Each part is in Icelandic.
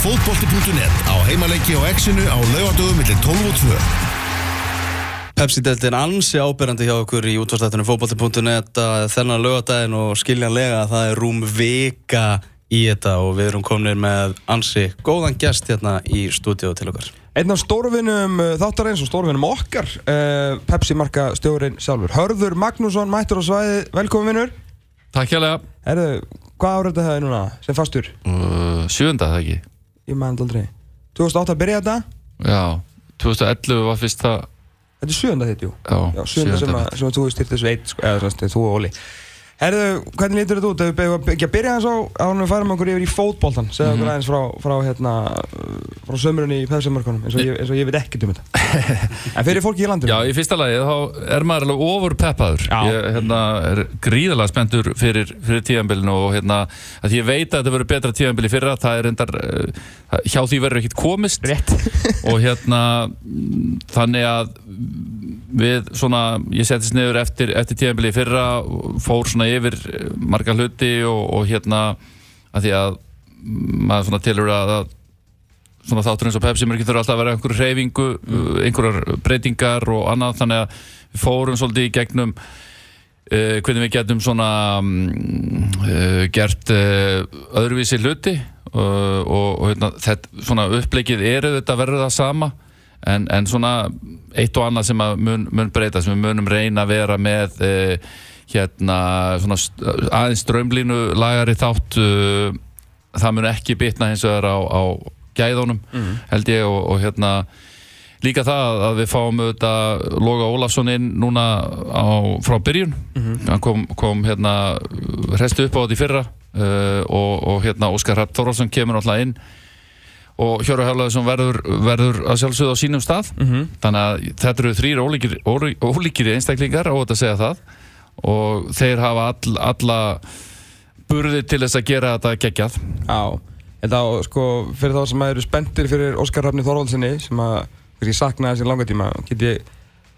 Fótbolti.net á heimaleiki og exinu á laugadögum millir 12 og 2. Pepsi-deltin ansi ábyrjandi hjá okkur í útvarstættunum fótbolti.net þennan laugadaginn og skiljanlega að það er rúm vika í þetta og við erum kominir með ansi góðan gest hérna í stúdíu til okkar. Einn af stórvinum uh, þáttarins og stórvinum okkar uh, Pepsi marka stjórin sjálfur Hörður Magnússon, mættur á svæði velkomin vinnur Takk hjálpa Herðu, hvað árið það er núna sem fastur? uh, Sjönda það ekki Ég maður aldrei. 2008 að byrja þetta? Já, 2011 var fyrst það Þetta er sjönda þitt, jú. Já, sjönda sem, að, sem að þú styrti þessu eitt sko, eða svona, þú og Óli Herðu, hvernig lítur þetta út? Ef við byrjum ekki að byrja aðeins á ánum við færum okkur yfir í fótboltan segja okkur aðeins frá, frá, hérna, frá sömurinn í Pepsi-markunum eins, eins og ég veit ekkert um þetta. En fyrir fólki í landinu? Já, í fyrsta lagi þá er maður alveg ofur peppaður. Ég hérna, er gríðalega spenntur fyrir, fyrir tíðanbylinu og hérna að ég veit að þetta verður betra tíðanbyli fyrra það er endar, uh, hjá því verður ekkert komist. Rétt. Og hérna mm, þannig að við svona, ég settist niður eftir, eftir tíðanbili fyrra fór svona yfir eh, marga hluti og, og hérna að því að maður svona tilur að, svona þáttur eins og Pepsi mér þurfa alltaf að vera einhverju hreyfingu, mm. einhverjar breytingar og annað þannig að við fórum svolítið í gegnum uh, hvernig við getum svona uh, gert uh, öðruvísi hluti og, og hérna, þetta, svona uppleikið er auðvitað verður það sama en, en svona eitt og annað sem að mun, mun breyta sem við munum reyna að vera með uh, hérna aðeins strömlínu lagari þátt uh, það mun ekki bitna hins vegar á, á gæðunum held ég og, og hérna líka það að við fáum auðvitað Loga Ólafsson inn núna á, frá byrjun. Hann kom, kom hérna hrestu upp á þetta í fyrra uh, og, og hérna Óskar Hrapp Þorvaldsson kemur alltaf inn og Hjóru Hjálfaðsson verður, verður að sjálfsögða á sínum stað. Þannig að þetta eru þrýr ólíkir, ólí- ólíkir einstaklingar og þetta segja það. Og þeir hafa all, alla burði til þess að gera þetta geggjað. Já, þetta á, sko, fyrir þá sem að eru spenntir fyrir Óskar Rafni Þorvaldsinni sem að, kannski sakna þessi langa tíma get ég,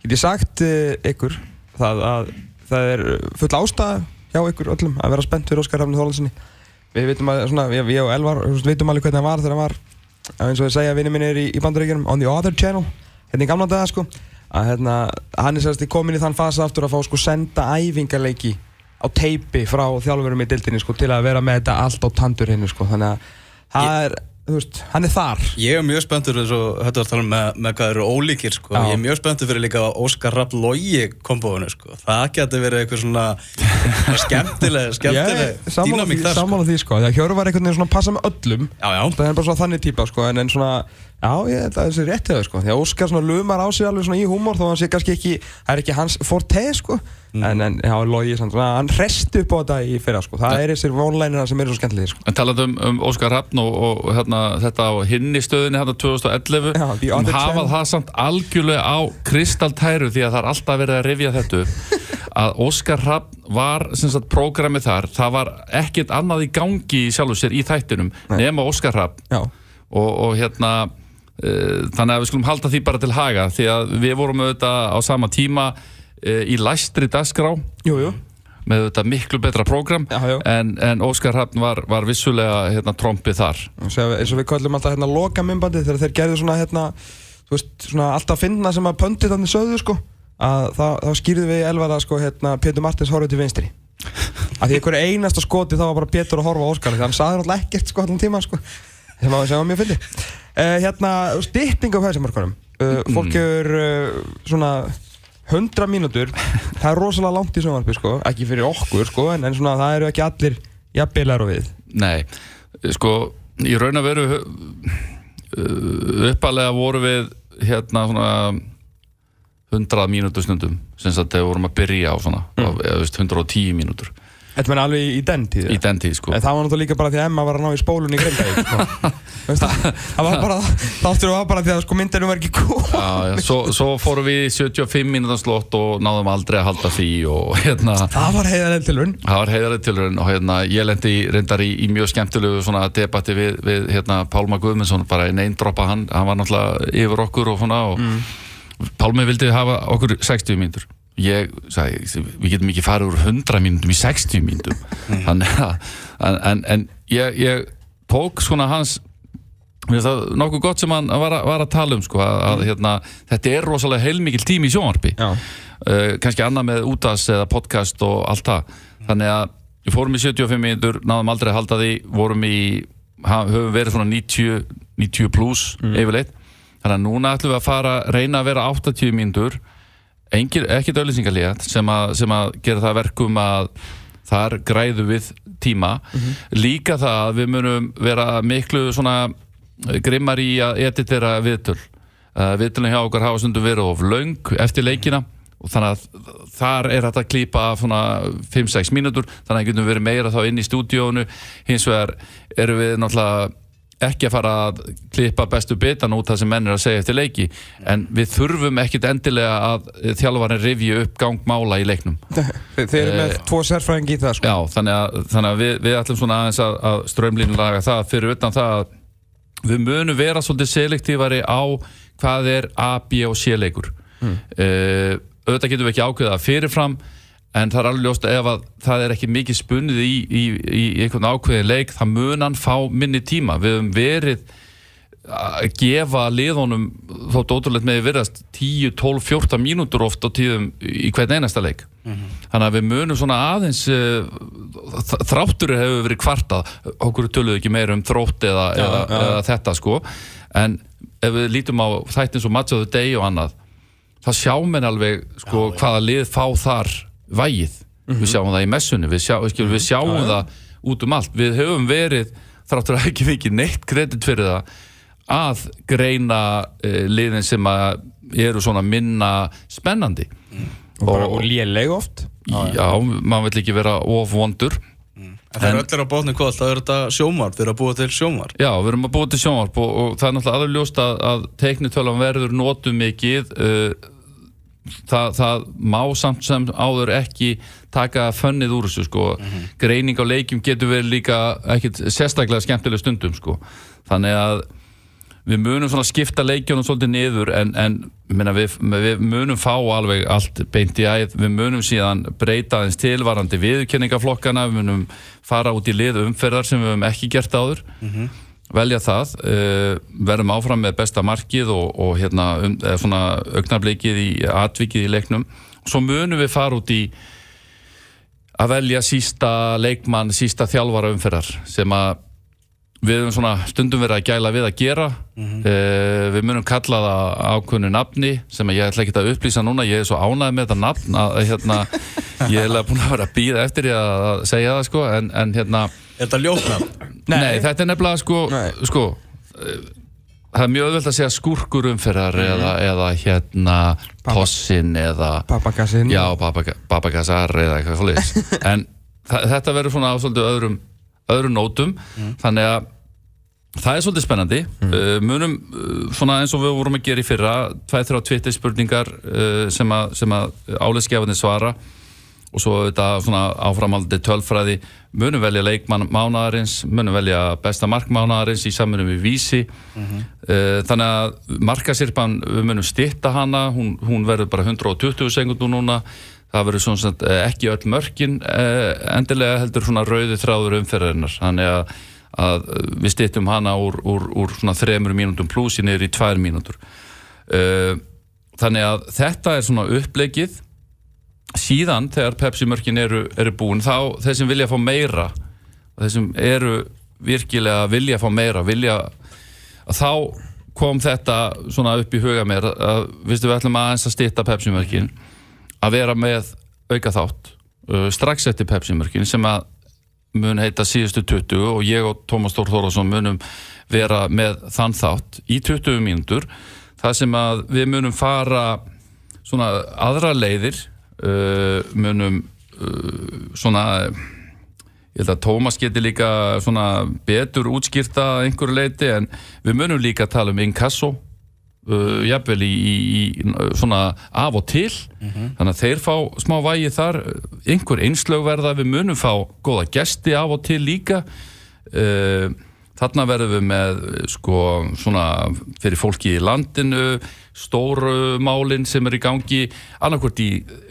get ég sagt uh, ykkur það að það er full ástæða hjá ykkur öllum að vera spennt fyrir Óskar Rafni Þorvaldsinni við vitum að, svona, við og Elvar vitum alveg hvernig hann var þegar hann var að eins og þið segja vinni mínir í, í bandaríkjunum on the other channel, hérna í gamla daga sko að hérna, hann er sérst komin í þann fasa aftur að fá sko senda æfingarleiki á teipi frá þjálfurum í dildinni sko til að vera með þetta allt á tandur hennu sko þannig að það er, veist, hann er þar. Ég er mjög spenntur eins og var að tala um með, með hvað eru ólíkir sko. Ég er mjög spenntur fyrir líka Óskar Rapp Logi kombóinu sko. Það getur verið eitthvað svona skemmtileg, skemmtileg dýnamík þar sko. sammála því sko, því að Hjörvar einhvern veginn svona passa með öllum. Já, já, það er bara svona þannig típa sko en, en svona, já, ég, það er þessi rétt hjá þau sko. Því að Óskar svona lumar á sig alveg svona í húmor þó að hann sé kannski ekki, það er ekki hans forte sko, Mm. en, en já, svona, hann resti upp á þetta í fyrra sko. Það er þessir vonlænina sem eru svo skemmtilegir sko. En talað um, um Óskar Rappn og, og hérna, þetta á hinni stöðinni hérna 2011 Já, um hafað það samt algjörlega á kristaltæru því að það er alltaf verið að rifja þetta að Óskar Rappn var sagt prógramið þar, það var ekkert annað í gangi í sjálfu sér í þættinum nema Óskar Rappn og, og hérna uh, þannig að við skulum halda því bara til haga því að við vorum auðvitað á sama tíma í læstri dagskrá. Jú, jú. Með þetta miklu betra prógram. Já, já. en, en Óskar Hafn var, var vissulega hérna, trompið þar. Eins og við kallum alltaf hérna loka myndbandi þegar þeir gerðu svona hérna veist, svona alltaf finna sem að pöndið þannig sögðu sko að þá, þá skýrðu við í elvara sko hérna Pétur Martins horfið til vinstri. Að því einhverju einasta skoti þá var bara Pétur að horfa Óskar því hann saði náttúrulega ekkert sko allan tíma sko sem sem var mjög fyndi. Uh, hérna stytting á hæsamörkunum uh, fólk hefur uh, svona 100 mínútur það er rosalega langt í sjónvarpi sko ekki fyrir okkur sko en, en svona það eru ekki allir jafnbilar og við Nei, sko í raun að veru uh, uppalega voru við hérna svona 100 mínútur stundum sem sagt þegar við vorum að byrja á svona mm. eða, þú veist, 110 mínútur Þetta menn alveg í den tíð í den tíð sko. En það var náttúrulega líka bara því að Emma var að ná í spólunni í Grindavík sko. Það var bara Þáttur var bara því að sko myndinu var ekki góð Já, já, svo, svo fórum við í 75 mínútan slott og náðum aldrei að halda því og hérna Það var heiðarlega tilurinn Það var heiðarlega tilraun og hérna, ég lendi reyndar í, í mjög skemmtilegu svona debatti við, við hérna, Pálma Guðmundsson, bara í neindroppa hann, hann var náttúrulega yfir okkur og svona og Pálmi vildi hafa okkur 60 mínútur. Ég sagði, við getum ekki farið úr 100 mínútum í 60 mínútum. Þannig að, en, en, en ég, ég tók svona hans nokkuð gott sem hann var, að- var að tala um sko, að, að hérna, þetta er rosalega heilmikil tími í sjónvarpi. Já. uh, kannski annað með útas eða podcast og allt það. Þannig að við fórum í 75 mínútur náðum aldrei að halda því vorum í, höfum verið svona 90, 90 plus yfirleitt. Þannig að núna ætlum við að fara reyna að vera 80 mínútur Ekki döðlýsingalíða sem, sem að gera það að verkum að þar græðu við tíma. Líka það að við munum vera miklu svona grimmar í að editera viðtöl. Uh, viðtölinn hjá okkar hafa stundum verið of löng eftir leikina og þannig að þar er þetta að klípa af svona 5-6 mínútur þannig að getum verið meira þá inn í stúdíónu. Hins vegar erum við náttúrulega ekki að fara að klippa bestu bitan út það sem menn er að segja eftir leiki en við þurfum ekkit endilega að þjálfarinn rifja upp gangmála í leiknum Þe- Þeir eru með tvo sérfræðingi í það sko. Já, þannig að, þannig að við, við ætlum svona aðeins að, að strömlínulaga það fyrir utan það að við munum vera svolítið selektífari á hvað er A, B og C leikur mm. auðvitað getum við ekki ákveða fyrirfram en það er alveg ljóst ef að það er ekki mikið spunnið í, í, í einhvern ákveðin leik það mun hann fá minni tíma. Við höfum verið að gefa liðunum þótt ótrúlega með virðast 10, 12, 14 mínútur oft á tíðum í hvern einasta leik. Þannig að við munum svona aðeins uh, þráttur hefur verið kvartað. Okkur töluðu ekki meira um þrótt eða, eða, eða þetta sko. En ef við lítum á þættin svo Match of the Day og annað það sjá menn alveg sko hvaða lið fá þar vægið. Við sjáum það í messunni, við, sjá, skil, við sjáum það út um allt, við höfum verið þráttur að ekki mikið neitt kredit fyrir það að greina uh, liðin sem að eru svona minna spennandi. Og, bara, og léleg oft? Já, maður vill ekki vera of vondur. En það er öllir á bóðinu kvöld, það er þetta sjómar, þeir eru að búa til sjómar. Já, við erum að búa til sjónvarp og, og það er náttúrulega alveg ljóst að, að teiknitölan verður notu mikið uh, það, það má samt sem áður ekki taka fönnið úr þessu sko. greining á leikjum getur verið líka ekkit sérstaklega skemmtileg stundum sko. þannig að við munum svona skipta leikjónum svolítið niður en, en minna, við, við munum fá alveg allt beint í æð, við munum síðan breyta aðeins tilvarandi viðkenningaflokkana, við munum fara út í lið umferðar sem við höfum ekki gert áður velja það uh, verðum áfram með besta markið og, og hérna, um, eða svona augnablikið í atvikið í leiknum. Svo munum við fara út í að velja sísta leikmann, sísta þjálfara umferðar sem að við höfum svona stundum verið að gæla við að gera. Uh, við munum kalla það ákveðnu nafni sem að ég ætla ekki að upplýsa núna. Ég er svo ánægð með þetta nafn að hérna, ég er alveg búin að vera að býða eftir ég að segja það sko. En, en hérna, Er þetta ljóknafn? nei. þetta er nefnilega sko, Nei. sko uh, það er mjög auðvelt að segja skúrkur umferðar eða, eða hérna tossin eða Pappakassin Já, babakassar eða eitthvað svolítið En þetta verður svona á svolítið öðrum, öðrum nótum. Þannig að það er svolítið spennandi. Uh, Munum uh, svona eins og við vorum að gera í fyrra Tvæð þrjá tvittir spurningar uh, sem að, að áleisgefarnir svara. Og svo þetta svona áframaldið tölfræði. Munum velja leikmann mánaðarins munum velja besta markmánaðarins í samfunum við vísi. Uh, þannig að markasirpan við munum stitta hana. Hún, hún verður bara 120 sekundur núna það verður svona sagt, eh, ekki öll mörkin uh, endilega heldur svona rauði þráður umferðarinnar. Þannig að, að við stittum hana úr, úr, úr svona þremur mínútum í niður í tvær mínútur. Þannig að þetta er svona upplegið síðan þegar Pepsi mörkin eru, eru búin þá þeir sem vilja fá meira þeir sem eru virkilega vilja fá meira vilja að þá kom þetta svona upp í huga mér að við ætlum aðeins að stýtta Pepsi mörkin að vera með auka þátt uh, strax eftir Pepsi mörkin sem að mun heita síðustu 20 og ég og Tómas Þór Þórásson munum vera með þann þátt í 20 mínútur það sem að við munum fara svona aðra leiðir uh, munum uh, svona ég held að Tómas geti líka svona betur útskýrta einhverju leiti en við munum líka tala um inkasso uh, jafnvel í, í, í svona af og til. Þannig að þeir fá smá vægi þar. Einhver einslög verða, við munum fá góða gesti af og til líka. Uh, þarna verðum við með sko svona fyrir fólki í landinu stóru málin sem er í gangi annarkvort í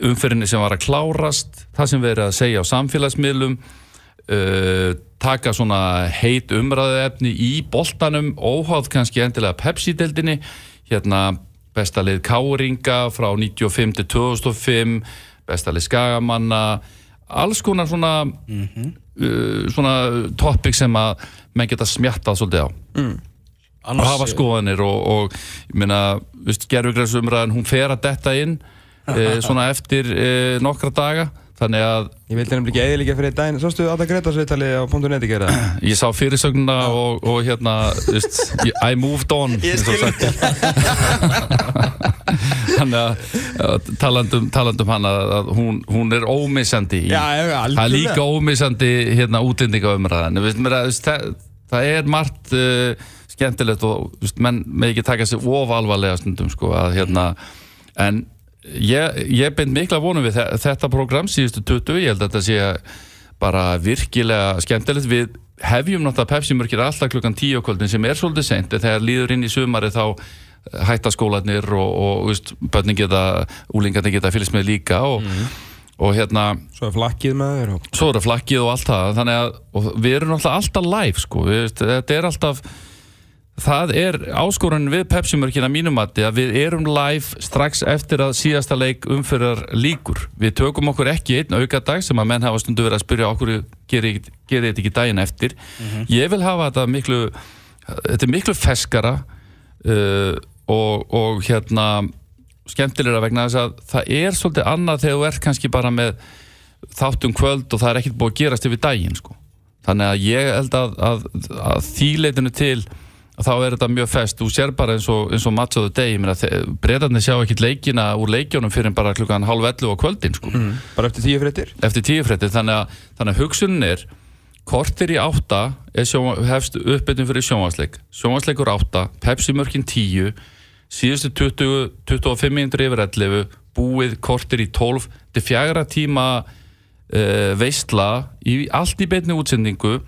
umferðinni sem var að klárast það sem verið að segja á samfélagsmiðlum uh, taka svona heit umræðuefni í boltanum óháð kannski endilega Pepsi-deldinni hérna bestalið Káringa frá 95 til 2005 bestalið Skagamanna alls konar svona uh, svona topic sem að menn geta smjattað svolítið á. Og hafa skoðanir og, og ég meina, gerfugræsumræðan hún fer að detta inn e, svona eftir e, nokkra daga þannig að Ég vildi nefnilega ekki eðilega fyrir daginn. Sástu Adda Gretas viðtali á .net gera það? ég sá fyrirsögnuna og, og hérna veist, I moved on og sagt er. þannig að að talandum, talandum hana að hún, hún er ómissandi í, Já, já, það er líka ómissandi hérna útlendingaumræðan. Það, það er margt uh, skemmtilegt og veist, menn með ekki taka sig of alvarlega stundum sko, að, hérna, en ég, ég beint mikla vonum við þe- þetta program síðustu 20, ég held að þetta sé bara virkilega skemmtilegt. Við hefjum náttúrulega Pepsi-mörkir alltaf klukkan 10 á kvöldin sem er svolítið seint. En þegar líður inn í sumari þá hætta skólanir og, og veist, bönnin geta, úlingarnir geta fylgst með líka og, og hérna Svo er flakkið með þér svo er flakkið og allt það. Þannig að við erum alltaf alltaf live sko. við, þetta er alltaf það er áskorunin við Pepsi-mörkina mínumatti að við erum live strax eftir að síðasta leik umfyrir líkur við tökum okkur ekki einn aukadag sem að menn hafa stundu verið að spyrja okkur gerir geri þetta ekki daginn eftir. Ég vil hafa þetta miklu þetta er miklu feskara uh, og, og hérna skemmtilegra vegna þess að það er svolítið annað þegar þú ert kannski bara með þáttum kvöld og það er ekkert búið að gerast yfir daginn sko. þannig að ég held að, að, að því leitinu til þá er þetta mjög fest, þú sér bara eins og, eins og match of the day, ég meina breytarnir sjá ekkit leikina úr leikjónum fyrir bara klukkan halv 11 á kvöldin sko. Bara eftir tíu fréttir? Eftir tíu fréttir. Þannig að, þannig að hugsunin er kortir í átta sjón, hefst uppbytun fyrir sjónvarsleik sjónvarsleikur átta, Pepsi mörkin 10 síðustu 20, 25 minnur yfir 11 búið kortir í 12 til fjagra tíma uh, veistla í, allt í beinni útsendingu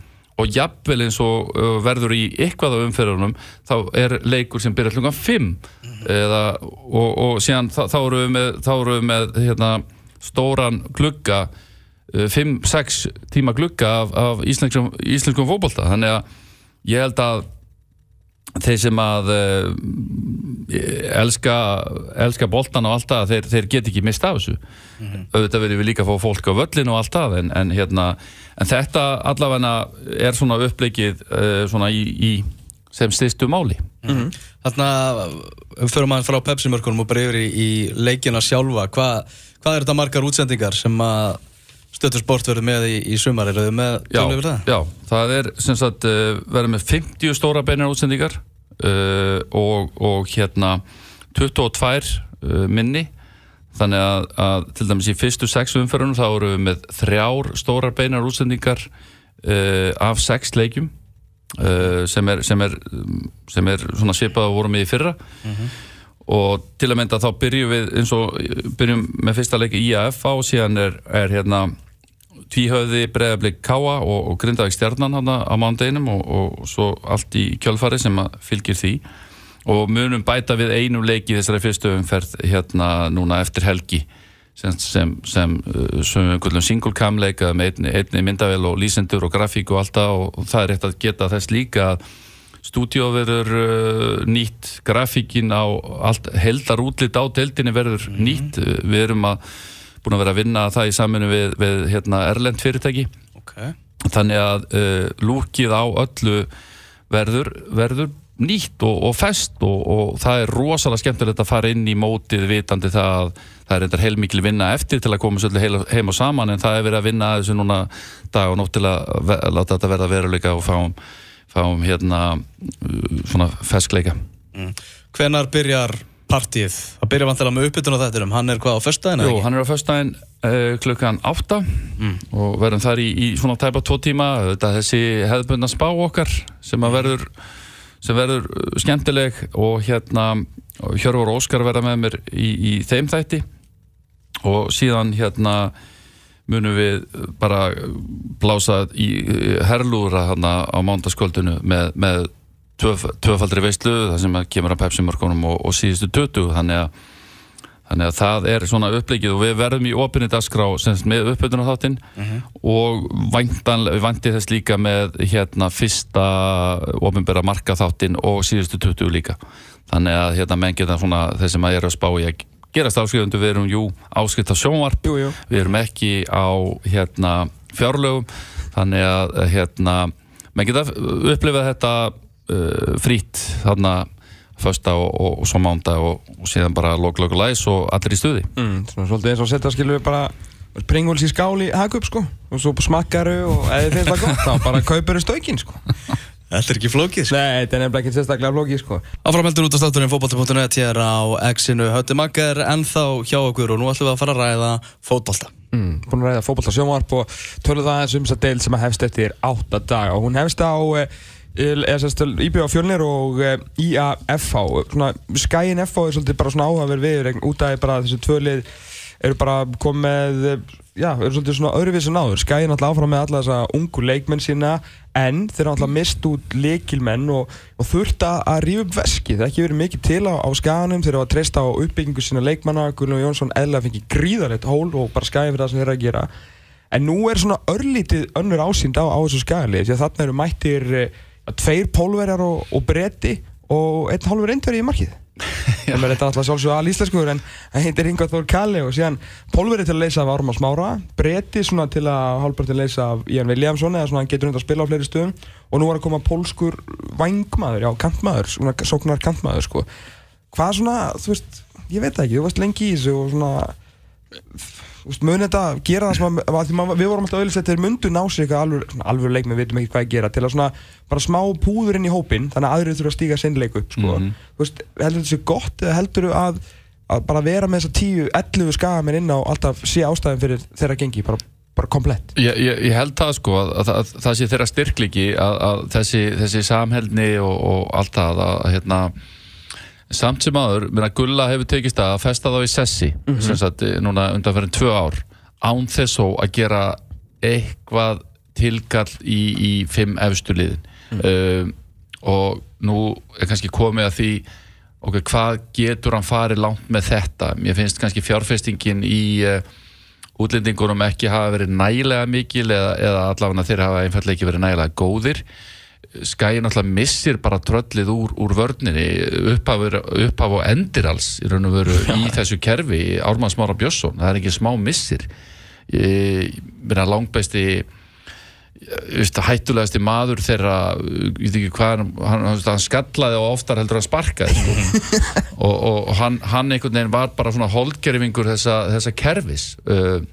og jafnvel eins og verður í eitthvað af umferðunum þá er leikur sem byrjar klukkan 5 eða, og, og síðan þá, þá erum við með, þá erum við með hérna, stóran glugga 5-6 tíma glugga af, af íslenskum, íslenskum fótbolta. Þannig að ég held að þeir sem að uh, elska, elska boltan og allt það, þeir, þeir get ekki mist af þessu. Auðvitað verðum við líka að fá fólk á völlin og allt það en, en, hérna, en þetta allavega er svona uppleikið uh, svona í, í sem styrstu máli. Þarna, fyrir maður frá Pepsi-mörkunum og bara yfir í, í leikina sjálfa, Hva, hvað er þetta margar útsendingar sem að Stöttur Sport verður með í, í sumar, eru þið með já, tölu yfir það? já, það er sem sagt uh, verður með 50 stóra beinar útsendingar uh, og, og hérna 22 uh, minni. Þannig að, að til dæmis í fyrstu sex umferðunum þá eru við með þrjár stórar beinar útsendingar uh, af sex leikjum sem, er, sem, er, sem er svona svipað að vorum við í fyrra og til að mynda þá byrjum við eins og byrjum með fyrsta leiki IAF á og síðan er, er hérna tvíhauði breiðablik Káa og, og Grindavík stjarnan hana á mándeginum og, og svo allt í kjölfari sem fylgir því. Og munum bæta við einum leiki þessari fyrstu umferð hérna núna eftir helgi sem, sem, sem, uh, sem við gullum single cam leika með einni, einni myndavel og lýsendur og grafík og allt það. Og, og það er rétt að geta þess líka að stúdíó verður uh, nýtt grafíkin á allt, heldar útlit á deildinni verður nýtt. Uh, við erum að búin að vera að vinna það í saminu við, við hérna, Erlend fyrirtæki. Ok. þannig að uh, lúkið á öllu verður, verður nýtt og, og fest og, og það er rosalega skemmtilegt að fara inn í mótið vitandi það að það er eitthvað heilmikil vinna eftir til að koma svolítið heim, og saman en það er verið að vinna þessu núna dag og nótt til að láta þetta verða veruleika og fáum, fáum hérna uh, svona feskleika Hvenar byrjar partíið? Það byrjar vantilega með uppbytun á þettinum, hann er hvað á föstudaginn? Jú, hann er á föstudaginn uh, klukkan 8 og verðum þar í, í svona tæpa tvo tíma þetta þessi hefðbundna spá okkar sem að verður sem verður uh, skemmtileg. Og hérna og Óskar verða með mér í, í þeim þætti. Og síðan hérna munum við bara blása í herlúra hérna á mándaskvöldinu með, með tvöf, tvöfaldri veistlu það sem kemur að Pepsi mörkunum og, og síðustu 20 þannig að þannig að það er svona upplegið og við verðum í opinni dagskrá sem sagt, með uppbytunar þáttinn og væntan, vænti þess líka með hérna fyrsta opinbera marka þáttinn og síðustu 20 líka. Þannig að hérna menn geta svona þeir sem að er að spá í að gerast áskrifundu við erum jú áskrift á sjónvarp. Jú, jú. við erum ekki á hérna fjárlögum. Þannig að hérna menn geta upplifað þetta uh, frýtt þarna fösta og, og, og svo mánda og, og síðan bara lók, lók, læs og allir í stuði. Mm, svona svolítið eins og setja skilur við bara Pringles í skál í hagup sko. Og svo smakkaru og eða finnst það gott þá bara kaupir þau stökin sko Þetta er ekki flókið sko. Nei, þetta er nefnilega ekki sérstaklega flóki sko. Áframheldur út af státturinn fótbolti.net hér á X-inu Hötti Maggar ennþá hjá okkur og nú ætlum við að fara að ræða fótbolta. mm, Búin að ræða fótbolta sjónvarp og tölum það eins um þess að deil sem að hefst eftir 8 daga. Og hún hefst á eh, IBA Fjölnir og eh, IAFH svona Skæin FH er svolítið bara svona áhugaverð viður út af bara þessu tvölið eru bara komið með eh, já, eru svolítið svona öðruvísi náður Skæin alltaf áfram með alla þessa ungu leikmenn sína en þeir alltaf mist út leikilmenn og, og þurft að rífa upp veski það er ekki verið mikið til á, á Skæinum þeir eru að treysta á uppbyggingu sína leikmanna. Guðlun Jónsson eðla fengið gríðarlegt hól og bara Skæin fyrir það sem þeir eru að gera. En nú er svona örlítið önnur ásýnd á, á þessu skagalið. Því að þarna eru mættir eh, tveir pólverjar og, og bretti og einn hálfur reyndverði í markið. Það er þetta alltaf sjálfsög al íslenskuður en það heitir Inga Þór Kalli og síðan pólverji til að leysa af Ármann Smára, bretti svona til að að leysa af Ian Williamson eða svona hann getur hundar að spila á fleiri stöðum og nú var að koma pólskur vangmaður, já kantmaður, svona sóknar kantmaður sko. Hvað svona, þú veist, ég veit ekki, þú varst lengi í þessu og svona Þú veist, mun þetta gera það sem að, að við vorum alltaf auðvitað þeir mundu ná sér eitthvað alveg, alveg leik, við veitum ekki hvað að gera til að svona bara smá púður inn í hópinn þannig að aðrir þurfa að stíga sinn leik upp sko. þú veist, heldur þetta sé gott eða heldur þú að, að bara vera með þessa 10, 11 skagamenn inn á alltaf sé ástæðin fyrir þeirra gengi, bara, bara komplett Ég, ég, ég held það sko að, að, að það sé þeirra styrkliki að, að þessi, þessi samheldni og, og allt það að hérna samt sem aður, minna Gulla hefur tekist að festa þá í sessi sem sagt núna undanferðin tvö ár án þess þó að gera eitthvað tilkall í, í fimm efstu liðin. Um, og nú er kannski komið að því ok, hvað getur hann farið langt með þetta? Mér finnst kannski fjárfestingin í uh, útlendingunum ekki hafa verið nægilega mikil eða, eða allavega þeir hafa einfallega ekki verið nægilega góðir Skæi náttúrulega missir bara tröllið úr, úr vörninni upphaf, og endir alls í raun og veru í þessu kerfi Ármann Smára Björnsson, það er ekki smá missir. Ég meina langbæsti hættulegasti maður þeirra ég veit ekki hvað hann, hann, skallaði og oftar heldur hann sparkaði sko. og, og hann, hann einhvern veginn var bara svona holdgerfingur þessa, þessa kerfis. Uh,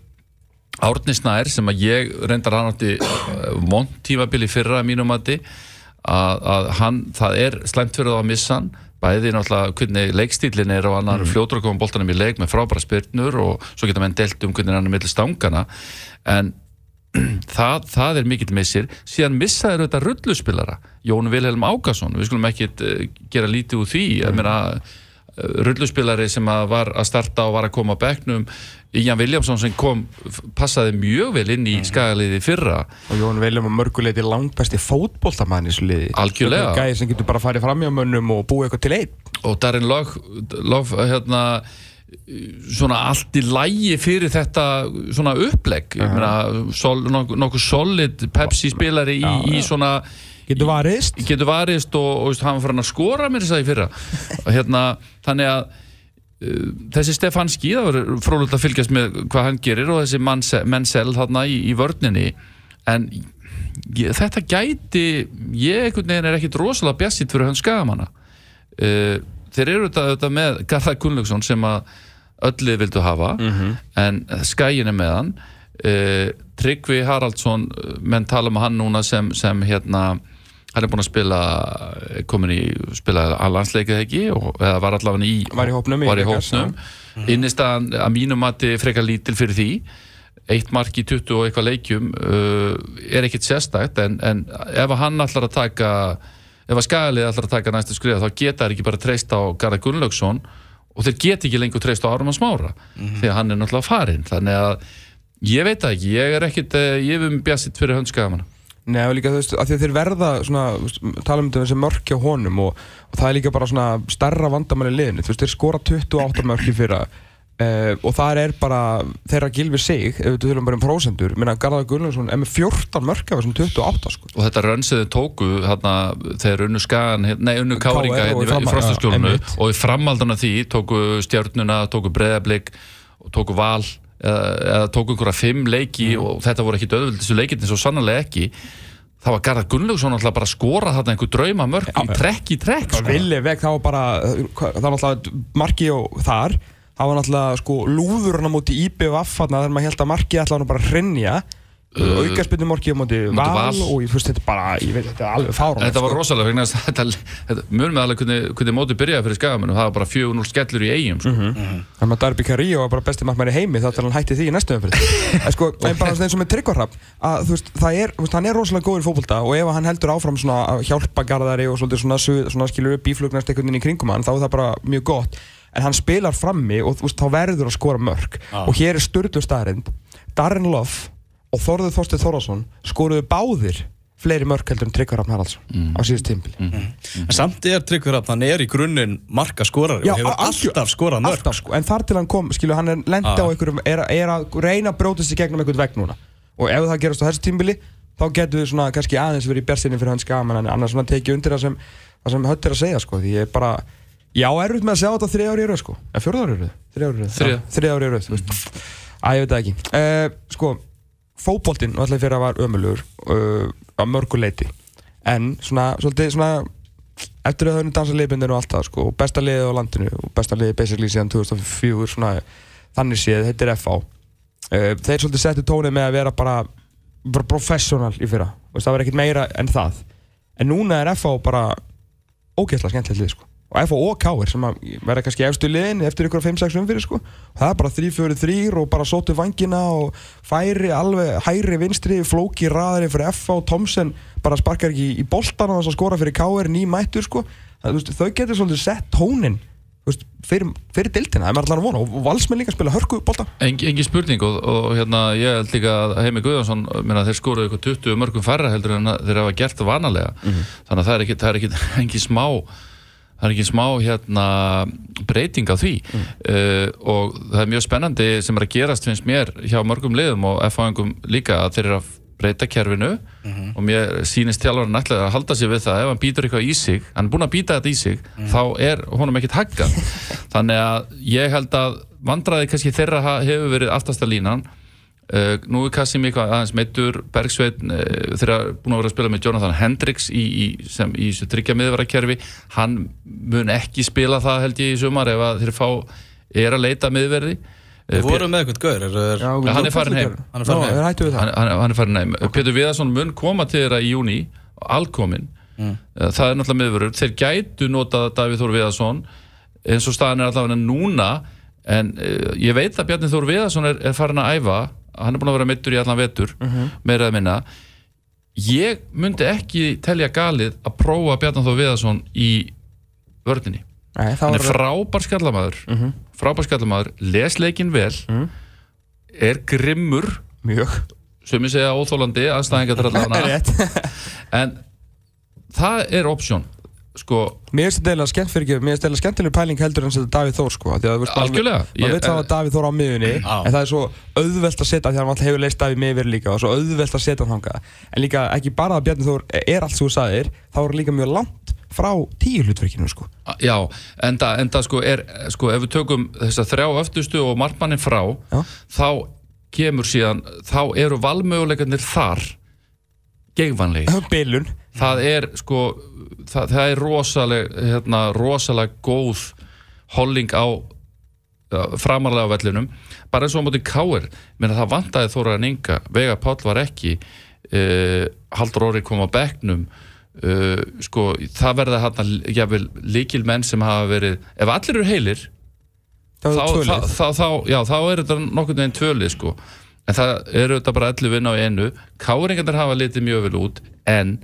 Árni Snær sem að ég reyndar hann átti vond tímabili fyrra að mínum að, að hann, það er slæmt fyrir þá að missa hann. Bæði náttúrulega hvernig leikstílinn er og annar mm. fljótur að koma boltanum í leik með frábæra spyrnur og svo geta menn delt um hvernig hann er millir stangana en það, það er mikill missir. Síðan missaður þetta rulluspilara Jón Vilhelm Ágason, við skulum ekki uh, gera lítið úr því. Ég meina rulluspilari sem að var að starta og var að koma á bekknum Ian Williamson sem kom passaði mjög vel inn í skagaliði fyrra. Og Jón Viljum og mörguleiti langt besti fótboltamann í þessu liði. Algjörlega. gæði sem getur bara farið fram hjá mönnum og búið eitthvað til einn. Og Darren Love, Love hérna, svona allt í lægi fyrir þetta svona upplegg. Ég meina, sol, nokkuð nokkuð solid Pepsi spilari í, í svona getur varist. Getur varist og, og hann farin að skora mér þess að í fyrra. Hérna, þannig að uh, þessi Stefanski, það var frólægt að fylgjast með hvað hann gerir og þessi Mansell, Menzel þarna í, í vörninni. En ég, þetta gæti ég einhvern veginn er ekkit rosalega bjassitt fyrir hans skagamanna. Uh, þeir eru þetta, þetta með Garðar Gunnlaugsson sem að öllið vildu hafa en skægin er með hann. Uh, Tryggvi Haraldsson menn tala um hann núna sem, sem hérna hann er búinn að spila komin í, spila að landsleikið ekki og, eða var allavega í Var í hópnum, var í í hópnum. innistæðan að mínum mati frekar lítil fyrir því. Eitt mark í 20 og eitthvað leikjum uh, er ekkit sérstætt en, en ef að hann ætlar að taka ef að skagalið ætlar að taka næstu skriða þá geta þær ekki bara treyst á Garðar Gunnlaugsson og þeir geta ekki lengur treyst á Árum Smára því að hann er náttúrulega farinn. Þannig að ég veit það ekki, ég er ekkit eh, ég hef um bjassitt fyrir höndskagamanna Nei, og líka þú veist, að þeir verða svona, tala um þetta þessi mörk hjá honum og, og það er líka bara svona starra vandamann í liðinu, þú veist, þeir skora 28 mörk í fyrra Uh, og það er bara þeirra gilfi sig, ef við tölum bara um prósendur minna Garðar Gunnlaugsson er með 14 mörk af þessum 28 sko. og þetta rönsiði tóku hérna, þegar unnu skagan, nei unnu káringa hérna, í, einmitt. og í framhaldan af því tóku stjörnuna, tóku breðablik og tóku val eða, tóku einhverja fimm leiki Mm. og þetta voru ekki döðvild þessu leikirni svo sannarlega ekki það var Garðar Gunnlaugsson alltaf bara að skora þarna einhver drauma mörg í trekk í trekk sko. veg, það var bara það var náttúrulega marki og þar það var náttúrulega sko lúðurinn á móti IBVF þarna þegar maður held að ætla hann bara hrinja uh, aukarspilni morki á móti móti val, Val. og ég fyrst þetta bara, ég veit þetta er alveg fárán Þetta var rosalega þess að þetta, þetta mjög með alveg hvernig, hvernig mótið byrjaði fyrir skagamennu það var bara 4-0 skellur í eigum sko. Þannig að Darby Carrillo var bara besti markmæri heimi þá til hann hætti því í næstu umfyrir En sko, en bara eins og með Tryggvarhrapp að þú veist, það er, þú veist, hann er rosalega góður í fótbolta og ef hann heldur áfram svona að hjálpa garðari og svona, su- svona skilur upp bíflugnast einhvern veginn í kringum hann þá er það bara mjög gott. En hann spilar frammi og þú veist, þá verður að skora mörg og hér er styrlu staðarind Darren Love og Þorður Þorsteinn Þórðarsson skoruðu báðir fleiri mörg heldur en Tryggvarhrapp Haraldsson á síðust tímpili En samt er Tryggvi Rapp, hann er í grunninn marka skorari Já, og hefur alltaf skorað mörg Alltaf sko, en þar til hann kom, skilju, hann er lendi á Ah. einhverjum, er, er að reyna að bróta sig gegnum einhvern vegg núna. Og ef það gerast á þessu tímbili, þá getur við svona kannski aðeins verið í bersinni fyrir hans gaman en annars svona tekið undir það sem, það sem höll er að segja sko, því ég er bara já, erfitt með að sjá þetta þrið ári í röð sko. Eða fjórða ári í röð, þrið ári í röð? Þriðja. Já, þriðja ári í röð, þú veist. Að ég veit það ekki. Uh, sko, fótboltinn og alltaf fyrir að var ömulugur uh, á mörgu leiti en svona, svolítið svona eftir að höfðu dansa liðbindinu og allt það sko, og besta liðið á landinu og besta liðið basically síðan 2004 svona, þannig séð, þetta er FH uh, þeir svolítið settu tónið með að vera bara, bara professional í fyrra. Veist, það var ekkert meira en það. En núna er FH bara ógeðslega skemmtilegt lið sko. Og FH og Káir sem að verða kannski efstu liðin eftir ykkur 5-6 umfyrir sko. það er bara 3-4-3 og bara sótu vangina og færi alveg hæri vinstri, flóki raðari fyrir FH Tomsen bara sparkar ekki í boltan og skora fyrir Káir nýmættur sko. það, veist, þau getur svolítið sett tónin veist, fyrir, fyrir dildina, það er allar að vona. Og valsmenn líka spila hörku bolta. Engi, engi spurning og, og hérna ég held líka að Heimi Guðjónsson minna, þeir skoruðu eitthvað 20 mörgum færra heldur en þeir hafa gert vanalega. Þannig að það er ekki, það er ekki, það er ekki smá hérna breyting á því. Uh, og það er mjög spennandi sem er að gerast finnst mér hjá mörgum liðum og F-fáingum líka að þeir eru að breyta kerfinu. Og mér sýnist þjálfarinn ætlaði að halda sig við það. Ef hann býtur eitthvað í sig hann er búinn að býta þetta í sig þá er honum ekkert haggað. Þannig að ég held að vandræði kannski þeirra hefur verið aftasta línan uh, nú er Kassim eitthvað aðeins meittur Bergsveitn uh, þeirra búin að vera að spila með Jonathan Hendricks í, í, sem, í þessu tryggja miðvarakerfi hann mun ekki spila það held ég í sumar ef að þeir fá er að leita miðverði. Við vorum með eitthvað gaur er, er, Já, hann er farinn heim. Hann er farinn heim. Þeir hættu við það. Hann, hann, hann er farin heim. Pétur Viðarsson mun koma til þeirra í júni alkomin það er náttúrulega miðvörur þeir gætu notað Davíð Þór Viðarsson eins og staðan er allavega núna en uh, ég veit að Bjarni Þór Viðarsson er, er farin að æfa hann er búin að vera mittur í allan vetur meira eða minna. Ég myndi ekki telja galið að prófa Bjarni Þór Viðarsson í vördinni það hann er frábær skallamaður frábær skallamaður, les leikinn vel er grimmur mjög. sem ég segja óþólandi aðstæðingar en það er option sko, Mér finnst þetta eiginlega skemmt fyrir ekki, mér finnst þetta skemmtileg pæling heldur en að setja Davíð Þór sko, af því að þú veist, maður- Algjörlega. maður Ég- veit það að Davíð Þór á miðunni, Já. en það er svo auðvelt að setja, því að hann alltaf hefur leist Davíð miðver líka og svo auðvelt að setja hann þangað, en líka ekki bara að Bjarni Þór er allt sem þú sagðir, þá er líka mjög langt frá tíu hlutverkinu sko. já, enda, enda sko er sko ef við tökum þess að þrjá öftustu og markmannin frá Já. þá kemur síðan þá eru valmöguleikarnir þar geigvanlega Bilun. Það er sko það, það er rosaleg hérna, rosalega góð holling á framarlega á vellinum. Bara eins og á móti Káir menn það vantaði Þóraðan Inga. Vega Páll var ekki uh, Haldur Óri kom á bekknum. Uh, sko það verða hérna líkil menn sem hafa verið ef allir eru heilir þá, þá, þá, þá, já, þá er þetta nokkurn veginn tvölið sko. en það eru þetta bara 11 vinn á einu. Káringarnir hafa litið mjög vel út en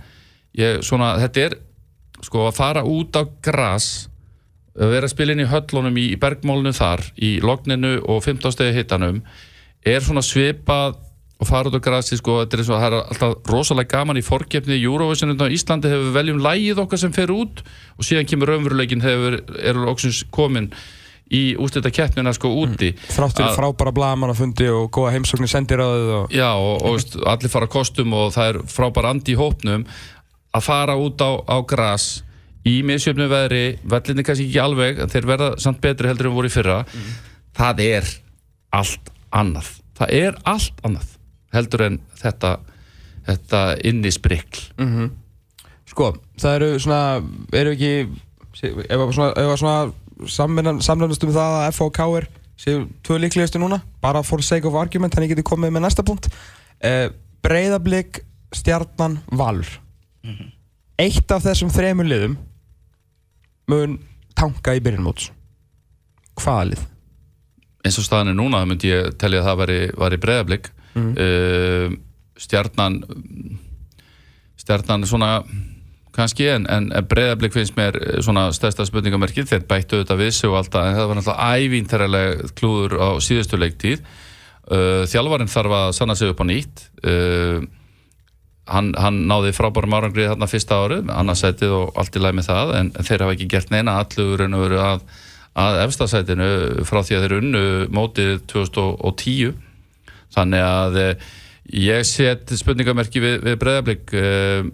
ég, svona, þetta er sko að fara út á gras að vera að spila inn í höllunum í, í bergmálinu þar, í logninu og 15 stegi hittanum er svona svipað og fara út á grasi sko, þetta er eins og það er alltaf rosalega gaman í forkeppni í Eurovision á Íslandi hefur við veljum lægið okkar sem fer út og síðan kemur raunveruleikin hefur, er loksins komin í ústætta keppnina sko úti. Þráttur Að- frábæra blaðamannafundi og góða heimsóknir sendiráðið og... Já, og, og allir fara kostum og það er frábær andi í hópnum að fara út á, á gras í misjöfnu veðri, vellinni kannski ekki alveg en þeir verða samt betri heldur en voru í fyrra það er allt annað það er allt annað heldur en þetta þetta innisbrikl Sko, það eru svona, eru ekki, ef að svona, svona samlænast um það að FH og KR séu tvö líklegustu núna, bara for sake of argument, þannig getið komið með næsta punkt. Eh, Breiðablík, Stjarnan, Valur. Eitt af þessum þremur liðum mun tanka í byrjunmóts. Hvaða lið? eins og staðan er núna, þá myndi ég telja að það væri, væri breyðablík uh, stjarnan stjarnan er svona kannski en, en breyðablík finnst mér eh, svona stærsta spurningamerkið. Þeir bættu við sig og alltaf en það var náttúrulega ævínþæralega klúður á síðustu leiktíð. Uh, þjálfarinn þarf að sanna sig upp á nýtt. Uh, hann, hann náði frábærum árangrið þarna fyrsta árið, annarsætið og allt í lagi með það en þeir hafa ekki gert neina allur en veru að, að efstasætinu frá því að þeir unnu mótið 2010 þannig að eh, ég set spurningamerki við, við breyðablík uh,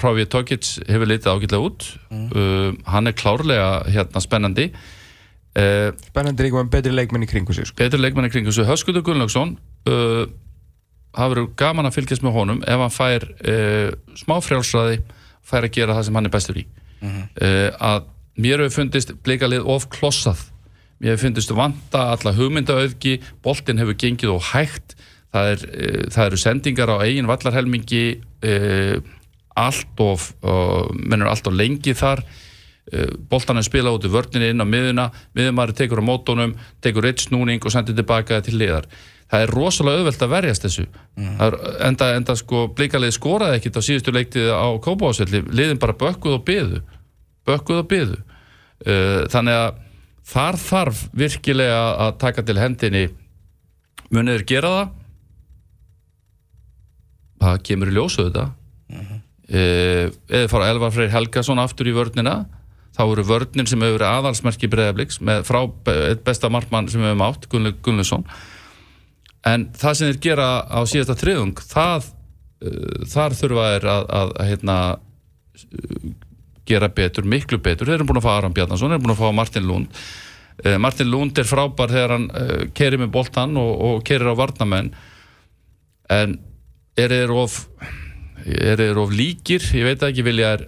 Hráfið Tókic hefur litið ágætlega út. Uh, hann er klárlega hérna spennandi. Spennandi er með betri leikmenn í kringu sig, sko. Petri leikmann í kringu svo Höskuldur Gunnlaugsson uh, það verður gaman að fylgjast með honum ef hann fær uh, smá frjálsræði fær að gera það sem hann er bestur í. Uh, að mér hefur fundist blikalið of klossað. Mér hefur fundist vanta alla hugmyndaauðgi boltinn hefur gengið og hægt. Það, er, uh, það eru sendingar á eigin vallarhelmingi allt of mennur allt of lengi þar. Boltan er spilað út í vörninni inn á miðuna miðumari tekur á mótónum tekur eitt snúning og sendir tilbaka til liðar það er rosalega auðvelt að verjast þessu. Það er, enda, enda sko blikalið skoraði ekkit á síðustu leiktið á Kópavásvelli liðin bara bökkuð og byðu bökkuð og byðu þannig að þar þarf virkilega að taka til hendinni. Munið er gera það? Það kemur í ljósu þetta uh eða fara Elvar Freyr Helgason aftur í vörnina þá eru vörnin sem hefur verið aðalsmerki breyðabliks með frá besta markmann sem við hefum átt, Gunnlaug Gunnlaugsson en það sem þeir gera á síðasta þriðung það, uh, þar þurfa þeir að, að, að hérna, uh, gera betur, miklu betur. Þeir eru búin að fá Aram Bjarnason, þeir eru búin að fá Martin Lund. Uh, Martin Lund er frábær þegar hann uh, kerir með boltan og, og kerir á varnamenn en er þeir of er þeir of líkir, ég veit ekki vilja er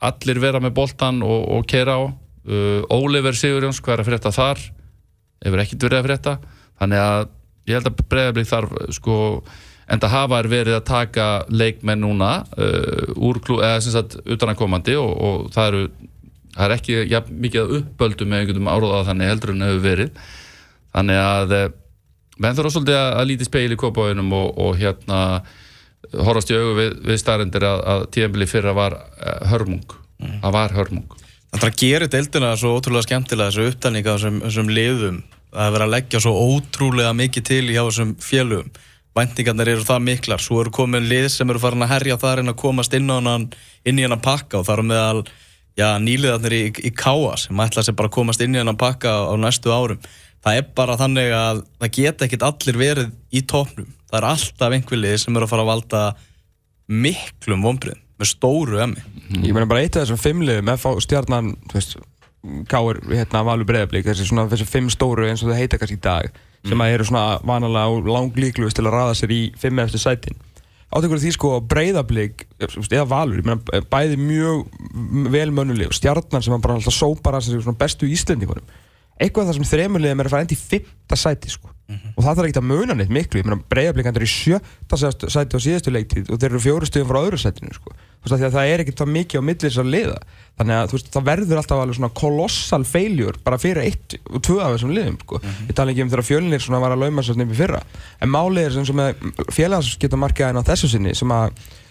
allir vera með boltan og, og keira á? Uh, Óliver Sigurjóns, hvað er að frétta þar? Hefur ekkert verið að frétta. Þannig að ég held að breyðablík þarf sko, en það hafa er verið að taka leikmenn núna uh, úr klú, eða sem sagt utanakomandi og, og það eru það er ekki ja, mikið að uppböldu með einhvern áróða þannig heldur en hefur verið. Þannig að eh, menn þarf svolítið að, að líti speil í kópáinum og, og hérna horfast í augu við, við staðrendir að, að tíðanbili fyrra var hörmung. Það var hörmung. Er að gera deildina svo ótrúlega skemmtilega þessu upptalning á þessum, þessum liðum það er verið að leggja svo ótrúlega mikið til hjá þessum félugum væntingarnir eru það miklar, svo eru komin lið sem eru farin að herja þar en að komast inn, hann, inn í hann pakka og þar er meðal já, nýliðarnir í, í káa sem ætla sér bara að komast inn í hann pakka á næstu árum. Það er bara þannig að það geta ekkit allir verið í tópnum það er alltaf einhver lið sem eru að fara að valda miklum vonbrið með stóru emmi. Ég meina bara eitt af þessum fimmliðum, stjarnan, þú veist, Káur, hérna, Valur Breiðablík, þessi svona, þessi fimm stóru eins og það heita kannski í dag, sem að eru svona vanalega og langlíkluðist til að raða sér í fimm eftir sætin. Átekur því sko Breiðablík, eða Valur, ég meina bæði mjög vel mönnuleg og stjarnan sem bara alltaf sópar að þessi svona bestu íslendingunum. Eitthvað það sem þremurliðum er að fara endi í fimmta sæti sko. Og það þarf ekki að muna neitt miklu, ég meina Breiðablík er í sjötta sæti á síðustu leiktið og þeir eru fjóru stuðum frá öðru sætinu sko. Það er ekkert það mikið á millir þess að liða þannig að veist, það verður alltaf alveg svona kolossal feiljur bara fyrir eitt og tvö af þessum liðum sko. ég tala ekki um þegar fjölinir svona var að lauma svo nefnir fyrra en málið er sem sem að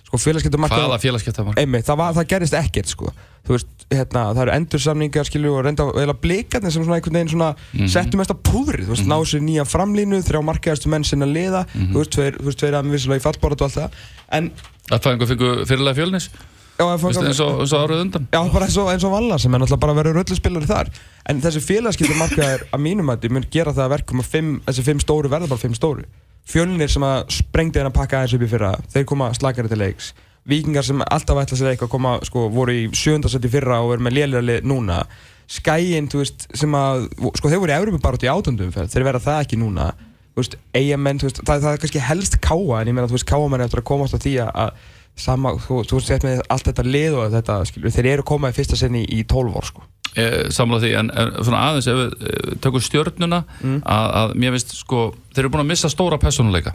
sko, félagsskiptamarkaðin hvaða félagskiptamark? einmitt, það, var, það gerist ekkert sko. þú veist, hérna, það eru endursamningar skilju og reynda eða blikarnir sem svona einhvern veginn svona settu mest að púðri þú veist, mm -hmm. náðu sér nýja framlínu, þrjá markaðastu menn sinna liða, þú veist, tveir, þú veist, tveir að við vissulega í fallbáratu og allt það en Að einhver fengu fyrirlega fjölnis? Já, Vist, kom- eins og, og árið undan Já, bara eins og, eins og Vallar sem er náttúrulega bara verið rölluspillari þar En þessi félagskipti markaðir að mínum að mun gera það að verkum að fimm, þessi fimm stóru verða bara fimm stóru Fjölnir sem að sprengdi henn að pakka aðeins upp í fyrra Þeir koma slakari til leiks. Víkingar sem alltaf ætla sér eitthvað koma, sko, voru í sjöndasett í fyrra og eru með lélirali núna. Skæin, þú veist, sem að sko, þeir voru í Európa bara út í átundum þeir verða það ekki núna. Veist, þú veist, það, það er kannski helst káa en ég meina, veist, káamenn eftir að komast á því að- að sama, þú, þú veist, með allt þetta lið og þetta, skilur, þeir eru komað í fyrsta sinni í 12 vor, sko. samla því, en, en svona aðeins ef við eh, tökum stjörnuna að, að mér finnst sko, þeir eru búin að missa stóra personuleika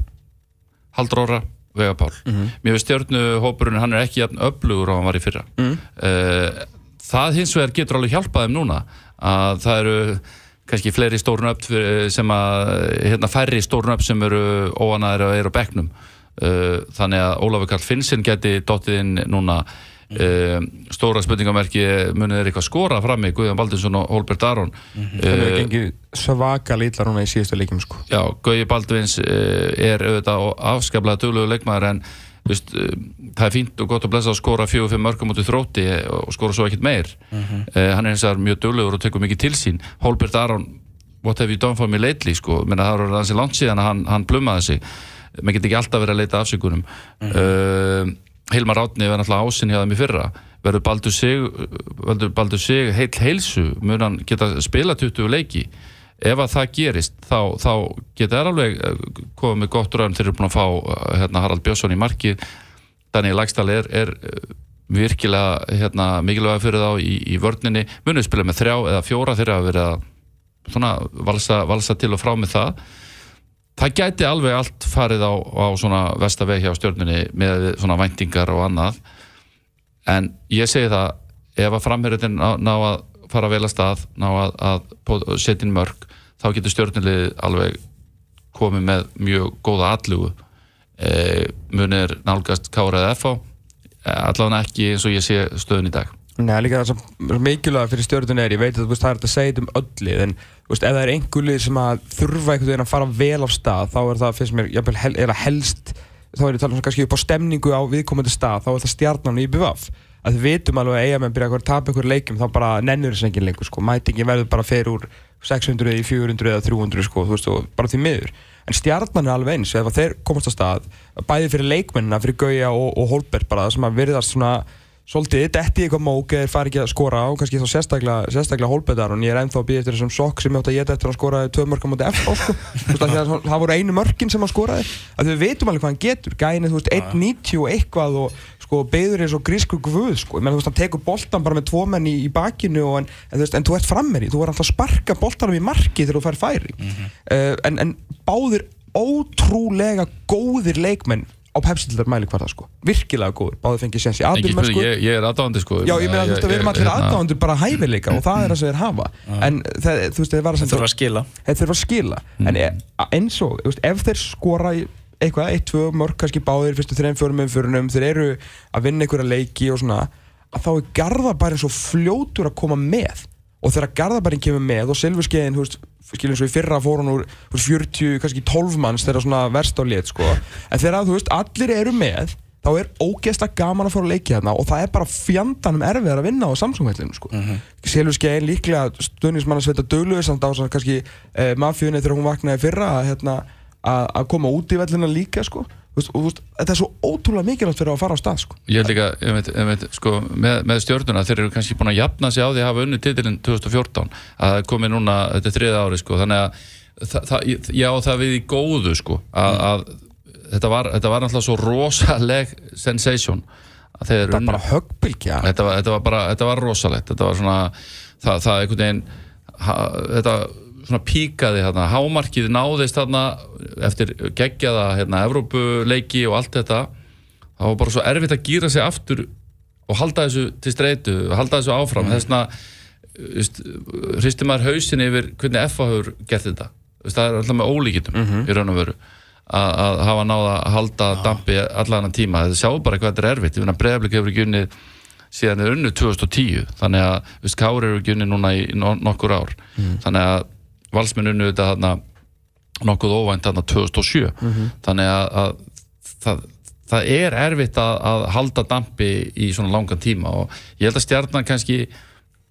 Haldur Óra, Vega Pál. Mér finnst stjörnuhópurinn, hann er ekki öflugur og hann var í fyrra. Mm. það hins vegar getur alveg hjálpað þeim núna að það eru kannski fleiri stórun upp sem að hérna færri stórun upp sem eru óanæðir og eru á bekknum. Uh, þannig að Ólafur Karl Finnsson geti dottið inn núna. Uh, stóra spurningamerki munið er eitthvað skora fram í Guðjón Baldinsson og Holbert Aron? Þeir eru uh, gengið svaka lítla núna í síðustu leikum, sko. Já, Guði Baldvins uh, er auðvitað afskaplega duglugu leikmaður en Vist, uh, það er fínt og gott að blessa að skora fjögur fimm mörgum út í þrótti og skora svo ekkert meir. Uh, hann er eins og mjög duglegur og tekur mikið til sín. Holbert Aron, what have you done for me lately sko, Menna, það er hansi langt síðan að hann, hann plummaði sig maður getur ekki alltaf verið að leita afsökunum. Uh, Hilmar Átni verður náttúrulega ásinn hjá þeim í fyrra. Verður Baldur Sig, verður Baldur Sig heil heilsu, mun hann geta spila 20 leiki? Ef að það gerist þá, þá geta þær alveg eh, komið með gott raun þeir eru búin að fá eh, hérna, Harald Björnsson í markið. Daniel Lagstall er, er eh, virkilega hérna, mikilvæg fyrir þá í, í vörninni. Munið spila með þrjá eða fjóra þeirra að vera svona valsa, valsa til og frá með það það gæti alveg allt farið á, á svona vestaveg hjá stjórnunni með svona væntingar og annað. En ég segi það ef að framherðin ná, ná að fara vel að stað, ná að, að setja inn mörg, þá getur stjórnulið alveg komið með mjög góða allugu e, munir nálgast Kára eða FH allavega ekki eins og ég sé stöðun í dag Nei, líka það sem mikilvæg fyrir stjórnun er, ég veit að veist, það er þetta að segja um öllu, en veist, ef það er einhver lið sem að þurfa einhvern veginn að fara vel á stað, þá er það, finnst mér, jafnvel, hel, er að helst, þá er ég að tala um kannski upp á stemningu á viðkomandi stað, þá er það stjarnan í BVF. Að við vitum alveg að eiga með byrja að tapa ykkur leikum, þá bara nennur þess engin lengur, sko, mætingin verður bara fyrir úr 600 í 400 eða 300, sko, þú veist, og bara því miður. En stjarnan er alveg eins, ef þeir komast á stað, bæði fyrir leikmennina, fyrir Gauja og, og Holbert bara, sem að virðast svona svolítið detti í eitthvað mók eða fari ekki að skora og kannski þá sérstaklega, sérstaklega hólbetar og ég er ennþá að býja eftir þessum sokk sem ég átt að geta eftir að skora tvö mörgum á F sko. það, voru einu mörgin sem hann skoraði. Að við veitum alveg hvað hann getur. Gæni þú veist 1.90 og eitthvað og sko beður eins og grísku guð sko. Menn þú veist hann tekur boltan bara með tvo menn í, í bakinu og en, en, þú veist en þú ert frammeri. Þú verður alltaf að sparka boltanum í marki þegar þú fær færi. Mm -hmm. uh, en, en báðir ótrúlega góðir leikmenn á pepsildar mæli hvar það sko. Virkilega góður, báði fengið séns í aðdurmenn sko. ég, ég er aðdáðandi sko. Já, ég meina þú veist að við erum allir hérna- aðdáðandur bara hæfileika og það er það sem þeir hafa. En það, þú veist, þeir var að Það þurfa að skila. Þeir þurfa að skila. En e- eins og, þú veist, ef þeir skora eitthvað, eitt, tvö, mörg kannski báðir fyrstu þreim, fjórum, umförunum, þeir eru að vinna einhverja leiki og svona að þá er Garðabærin svo fljótur að koma með og þegar Garðabærin kemur með og Silfurskeiðin, skiljum svo í fyrra fór hann úr úr 40, kannski 12 manns þegar svona verst á lit, sko en þegar, þú veist, allir eru með þá er ógeðslega gaman að fara að leiki hérna og það er bara fjandanum erfiðar að vinna á Samsung-hællinu, sko. Mm -hmm. Silfurskeiðin líklega stöðnismann að sveta döglu samt á svona kannski eh, mafjunni þegar hún vaknaði fyrra að, hérna, að, að koma út í vellina líka, sko veist, og, veist, þetta er svo ótrúlega mikilvægt fyrir að fara á stað sko. Ég held líka, ég veit, ég veit, sko, með, með stjórnuna, þeir eru kannski búin að jafna sig á því að hafa unni titilinn 2014 að komi núna, þetta er þriða ári sko, þannig að það, það, já, það við í góðu sko, að, að þetta, var, þetta var náttúrulega svo rosaleg sensation þetta unnu bara höggbylgja. þetta var, þetta var bara, þetta var rosalegt. Þetta var svona, það, það einhvern veginn ha, þetta svona píkaði hérna, hámarkið náðist hérna eftir geggjaða hérna, Evrópuleiki og allt þetta. Það var bara svo erfitt að gýra sig aftur og halda þessu til streitu halda þessu áfram, þess vegna hristi maður hausin yfir hvernig FA hefur gert þetta. Vist, það er alltaf með ólíkitum í raun og veru að, hafa náða að halda dampi allan að tíma, það sjáu bara hvað þetta er erfitt, ég finna bregðarblik hefur ekki unnið síðan er unnu 2010 þannig að Kári eru ekki unni núna í no nokkur ár. Þannig að valsmenn unnu þetta þarna nokkuð óvænt þarna 2007 þannig að, að það, það er erfitt að, að halda dampi í svona langan tíma og ég held að stjarnan kannski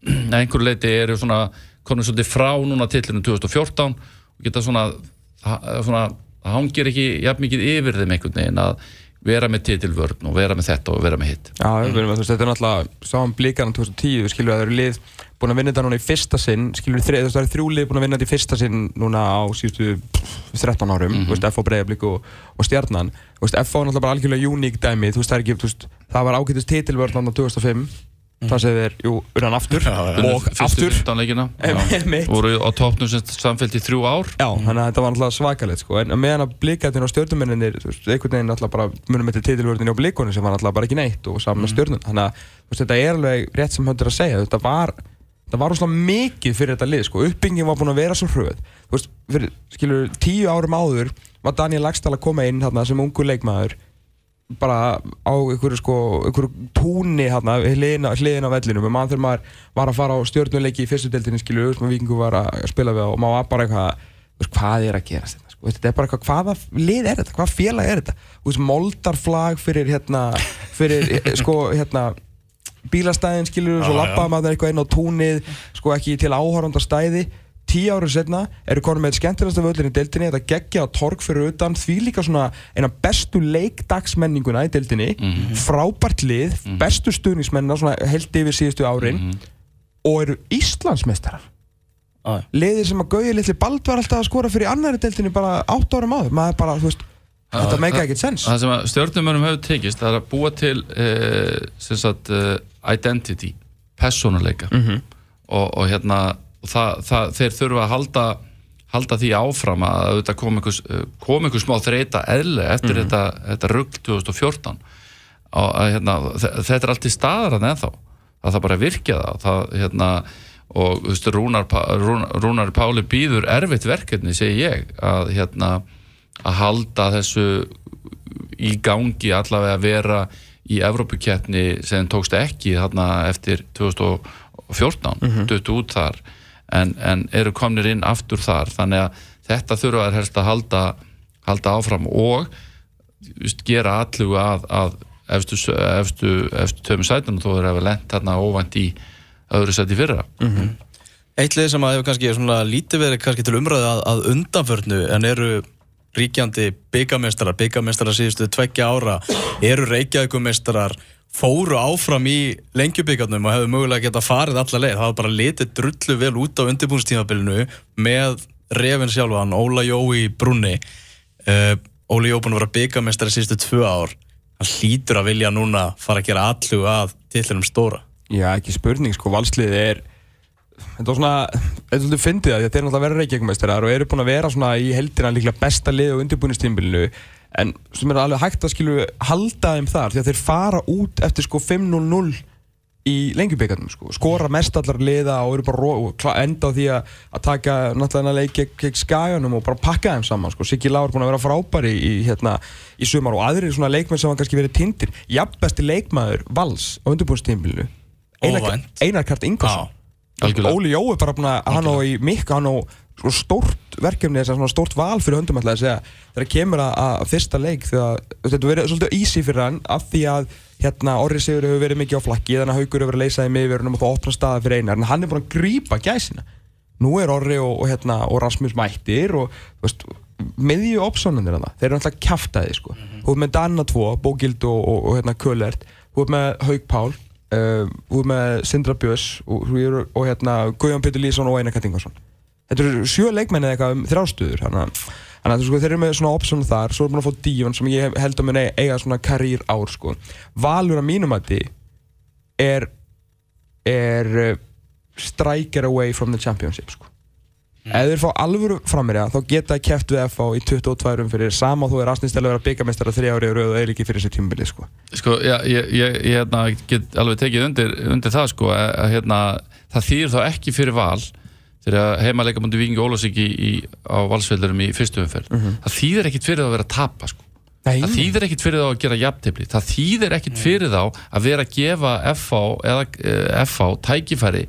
einhverju leiti eru svona konum svolítið frá núna tillinu 2014 og geta svona það hangir ekki jafn mikið yfir þeim einhvern veginn að vera með titilvörn og vera með þetta og vera með hitt. Já, við erum að þú veist, þetta er náttúrulega sáum blíkarna 2010, skilur við að það eru lið búin að vinna þetta núna í fyrsta sinn þú veist, það eru þrjú lið búin að vinna þetta í fyrsta sinn núna á síðustu pff, 13 árum, þú veist, FO Breiðablík og, og Stjarnan, þú veist, FO er náttúrulega bara algjörlega uník dæmi, þú veist, það er ekki, þú veist, það var ágætist titilvörn á 2005 það sem þeir, jú, unnan aftur og aftur. leikina, Einmitt. voru á toppnum sem samféllt í þrjú ár. Já, þannig að þetta var náttúrulega svakalegt sko, en meðan að blíkættin og stjórnumenninir einhvern veginn náttúrulega bara munum eftir titilvörðinni á blíkunni sem var náttúrulega bara ekki neitt og saman með stjórnun, þannig að veist, þetta er alveg rétt sem höndur að segja, þetta var þetta var rosalega mikið fyrir þetta lið sko, uppbyggingin var búin að vera svo hröð. Þú veist, fyrir, skilur, tíu árum áður var Daniel Lagstall að koma inn þarna sem ungu leikmaður bara á einhverju sko, einhverju túnni hérna, hliðin, á- vellinum. Og mann þegar maður var að fara á stjórnuleiki í fyrstu skilur, þú veist, maður vikingu var að spila við og maður var bara eitthvað, þú veist, hvað er að gerast þetta, sko, þetta er bara eitthvað, hvaða lið er þetta, hvaða félag er þetta, þú veist, moldarflag fyrir hérna, fyrir, eh, sko, hérna bílastæðin skilur, svo lappaði maður eitthvað inn á túnið, sko, ekki til áhöranda stæði tíu árið setna eru konum með skemmtilegasta völlin í deildinni þetta geggja torg fyrir utan því líka svona eina bestu leikdagsmenninguna í deildinni. Frábært lið, bestu stuðnismennina svona held yfir síðustu árin og eru Íslandsmeistarar. Já. liðir sem að Gauði litli Bald var alltaf að skora fyrir annari deildinni bara átt árum áður. Maður bara, þú veist, þetta meika ekkert sens það sem að stjórnumönum hefur tekist það er að búa til sem sagt, uh, identity personuleika og, og hérna og það, það, þeir þurfa að halda halda því áfram að auðvitað kom einhvers, eh, kom einhvers smá þreita eðlega eftir þetta, þetta rugg 2014 og að, hérna, þe- þetta er allt í staðar en ennþá. Það þarf bara að virkja það, það hérna, og veist, Rúnar, Rúnar, Rúnar Páli býður erfitt verkefni segi ég að, hérna, að halda þessu í gangi allavega að vera í Evrópukeppni sem tókst ekki þarna eftir 2014 mm út þar en, en eru komnir inn aftur þar. Þannig að þetta þurfa þær helst að halda, halda áfram og just, gera allu að, að efstu, efstu, efstu töfum sætunum þó þeir hafa lent þarna óvænt í öðru sæti fyrra. Eitt lið sem að hefur kannski svona lítið verið til umræðu að, að undanförnu en eru ríkjandi byggamestrar, byggamestrar síðustu tveggja ára, eru reykjaðugumestrar, fóru áfram í lengjubyggarnum og hefur mögulega geta farið alla leið. Það var bara litið drullu vel út á undirbúinstímabilinu með refin sjálfan, Óla Jó í brunni. Uh, Óli Jó búin að vera byggamestrar síðustu tvö ár. Hann hlýtur að vilja núna fara að gera allu að tillinum stóra. Já, ekki spurning, sko, valsliðið er þetta var svona, þetta er svolítið fyndið að þetta er náttúrulega að vera reykjækumestrar og eru búin að vera svona í heldina líklega besta lið á undirbúinistímbilinu en sem er alveg hægt að skilu halda þeim þar því að þeir fara út eftir sko 5-0-0 í lengjubíkarnum sko, skora mest allar liða og eru bara enda á því að, að taka náttúrulega leik gegn gegn skaganum og bara pakka þeim saman sko, Siggi Lár búin að vera frábæri í, hérna, í sumar og aðrir svona leikmenn sem hann kannski verið tindir. Jafnbesti leikmaður vals á undirbúinistímbilinu Einar, Óvænt. Einar Kart Ingvarsson. Algjörlega. Óli Jó er bara búin að hann á í mikk hann á sko stórt verkefni þess að svona stórt val fyrir höndum alltaf að segja þegar kemur að, að fyrsta leik þegar þetta verið svolítið easy fyrir hann af því að hérna Orri Sigur hefur verið mikið á flakki þannig að Haugur hefur verið að leysa þeim yfirunum og það opna staða fyrir einar en hann er búin að grípa gæsina. Nú er Orri og, og, hérna, og Rasmus mættir og veist, miðju opsonunir hann þeir eru alltaf kjaftaði sko. þú ert með Danna 2, Bógild og, og, og hérna, Kölert ert með Haug Pál þú ert með Sindra Björns og, hérna, Guðjón Pétur Lýsson og Einar Kattingarsson þetta eru sjö leikmenni eða eitthvað um þrjástöður þannig að að sko, þeir eru með svona option þar, svo er búin að fá Díon sem ég held að mun eiga, svona karýr ár sko. Valur að mínum að er, er uh, striker away from the championship sko. Ef þeir fá alvöru frammerja þá geta þeir kæft við FH í 22 fyrir sama þó er Asnistæli að vera byggamestara þrjá ári og rauð og eða ekki fyrir þessi tímubili sko. Sko, já, ég, ég, ég hérna, get alveg tekið undir, undir það sko, að, að, hérna, það þýr þá ekki fyrir val þegar heimaleika múndi Víkingi Ólásík á valsveldurum í fyrstu umferð það þýðir ekkit fyrir þá að vera að tapa sko. Það þýðir ekkit fyrir þá að gera jafntefli. Það þýðir ekkit fyrir þá að vera að gefa FH eða eh, FH tækifæri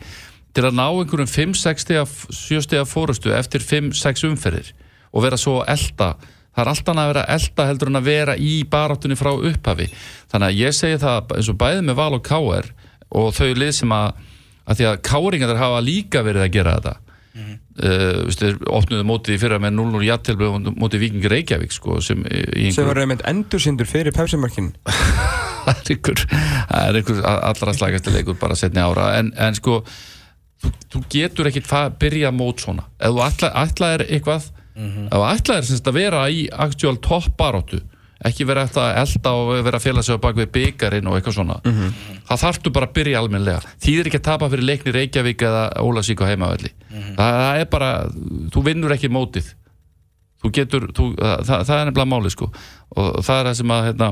til að ná einhverjum 5-6 stiga 7 stiga fórustu eftir 5-6 umferðir og vera svo að elda það er alltaf að vera elda heldur en að vera í baráttunni frá upphafi. Þannig að ég segi það eins og bæði með Val og Káer og þau lið sem að, að því að Káringar hafa líka verið að gera þetta mm -hmm. uh, opnuðu mótið fyrra með 0-0 jættilbröð mótið Vikingi Reykjavík sko, sem, í sem einhver, var reynd endursindur fyrir pepsimörkin. Það er einhver, það er einhver allra slagasti leikur bara setni ára. En, en sko þú, þú getur ekkit byrja mót svona. Ef þú ætla, ætla er eitthvað ef þú ætla er semst að vera í actual topp baróttu ekki vera eftir að elda og vera að fela sig á bak við byggarinn og eitthvað svona. Það þarftu bara að byrja almennilega. Þýðir ekki að tapa fyrir leikni Reykjavík eða Ólasík á heimavelli. Það, það er bara, þú vinnur ekki mótið. Þú getur, þú, það, það, er nefnilega máli sko. Og það er það sem að hérna,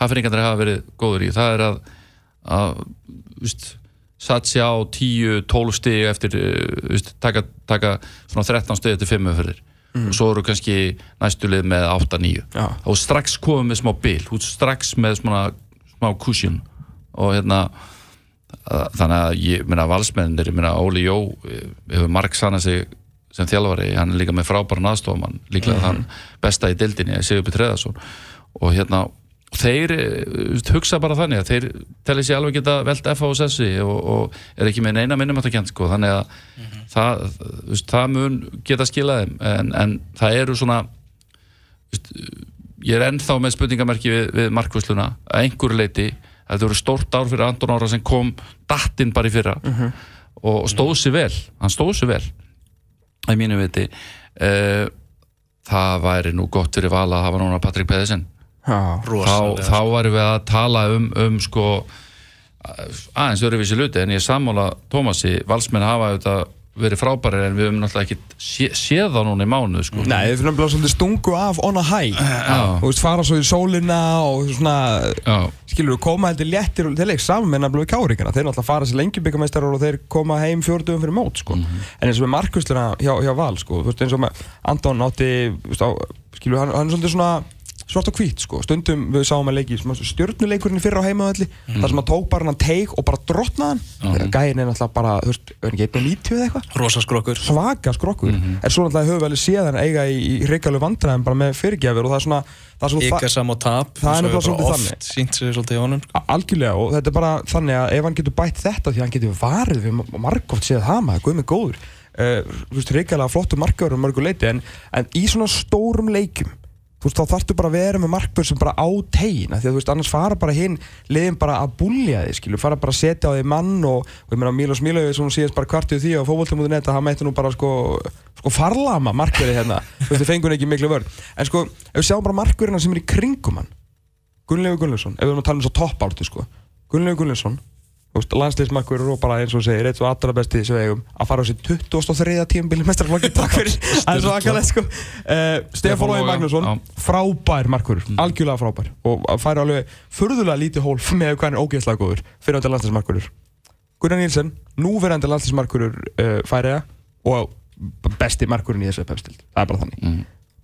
hafringarnir hafa verið góður í. Það er að, að víst, satsi á 10-12 stig eftir eh, víst, taka, taka svona 13 stig eftir 5 umferðir og svo eru kannski næstu lið með 8-9 Já. og strax komum með smá bil. Strax með smá, smá cushion. Og hérna að- þannig að ég meina valsmennir, ég meina Óli Jó eh, hefur marg sanna sig sem þjálfari, hann er líka með frábæran aðstofamann líklega þann besta í dildinni Sigur Petreðarsson og hérna og þeir eh, hugsa bara þannig að þeir telli sér alveg geta velt F á sessi og, og er ekki með neina minnum að það sko, þannig að það, þú veist, það mun geta skilað þeim. En, en það eru svona veist, ég er ennþá með spurningamerki við, við markvösluna að einhverju leiti þetta voru stórt ár fyrir Anton Ára sem kom dattinn bara í fyrra og, og stóð sér vel, hann stóð sér vel að mínu viti. Uh, það væri nú gott fyrir vala að hafa núna Patrik Já, þá, þá varum við að tala um, um sko aðeins öruvísi luti en ég sammála Tómasi, valsmenn hafa auðvitað verið frábærir en við höfum náttúrulega ekki sé, séð það núna í mánuð sko. Nei, þið finnum bara svolítið stungu af on a high Já. Þú veist, fara svo í sólina og svona Já, skilur við koma heldur léttir og þeir leik saman með nafnilega káringana þeir náttúrulega fara sér lengi byggameistarar og þeir koma heim fjórdugum fyrir mót sko. en eins og með markvistuna hjá, hjá Val sko, þú veist eins og með Anton átti þú veist, á, skilur við, hann, hann er svolítið svona svart og hvít sko, stundum við sáum að leiki stjórnuleikurinn fyrir á heimaðalli þar sem hann tók bara hann teik og bara drotnaði hann. Þegar gæðin er náttúrulega bara, þú veist, er ekki 1.90 eða eitthvað? Rosaskrokkur svaka skrokkur. En svo náttúrulega höfum við alveg séð hann eiga í, í hrigalu vandræðum bara með fyrirgjafir og það er svona er Ykkar sam og tap Það er þannig. oft sínt sig svolítið í honum A- Algjörlega og þetta er bara þannig að ef hann getur bætt þetta því að hann getur varið við margóft séð uh, reyngarlega flottu markaður um mörgu leiti en, en í svona stórum leikum þú veist, þá þarftu bara að vera með markbörn sem bara á tegin, af því að þú veist, annars fara bara hinn liðin bara að búlja þig, skilju fara bara að setja á þig mann og, og ég meina Mílos Mílauði sem hún síðast bara kvartið því á fókvöldumúðu netta, hann mætti nú bara sko, sko farlama markverði hérna þú veist, þið fengur ekki miklu vörn en sko, ef við sjáum bara markverðina sem er í kringum hann Gunnlegu Gunnlaugsson, ef við erum að tala um svo toppártu sko. Gunnlegu Gunnlaugsson landsliðsmakkur og bara eins og segir eitt og allra besti við eigum að fara á sér 23. tímabili mestrarflokki takk fyrir, það er svo akkalegt sko. uh, Stefán Lói Magnússon já. frábær markur, algjörlega frábær og að færa alveg furðulega lítið hól með hvað hann er ógeðslega góður fyrir átti landsliðsmarkurur Gunnar Nílsen, núverandi landsliðsmarkurur uh, færiða og besti markurinn í þessu pepstild, það er bara þannig mm.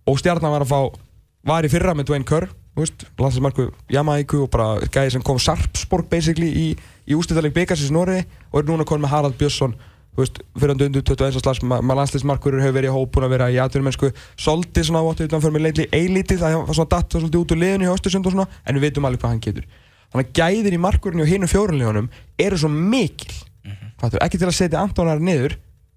og stjarnan var að fá var í fyrra með Dwayne Kerr landsinsmarku Jamaiku og bara gæði sem kom Sarpsborg basically í, í ústættaleg byggarsins Noregi og er núna konið með Harald Björnsson hann undur 21. slags maður landsliðsmarkurur hefur verið í hóp búin að vera í atvinnumennsku svolítið svona áttu utan fyrir mig leitli eilítið það var svona datt svolítið út úr liðinu í Östersund og svona en við veitum alveg hvað hann getur. Þannig að gæðin í markurinn og hinum fjórunlegunum eru svo mikil. Mm ekki til að setja Antonar niður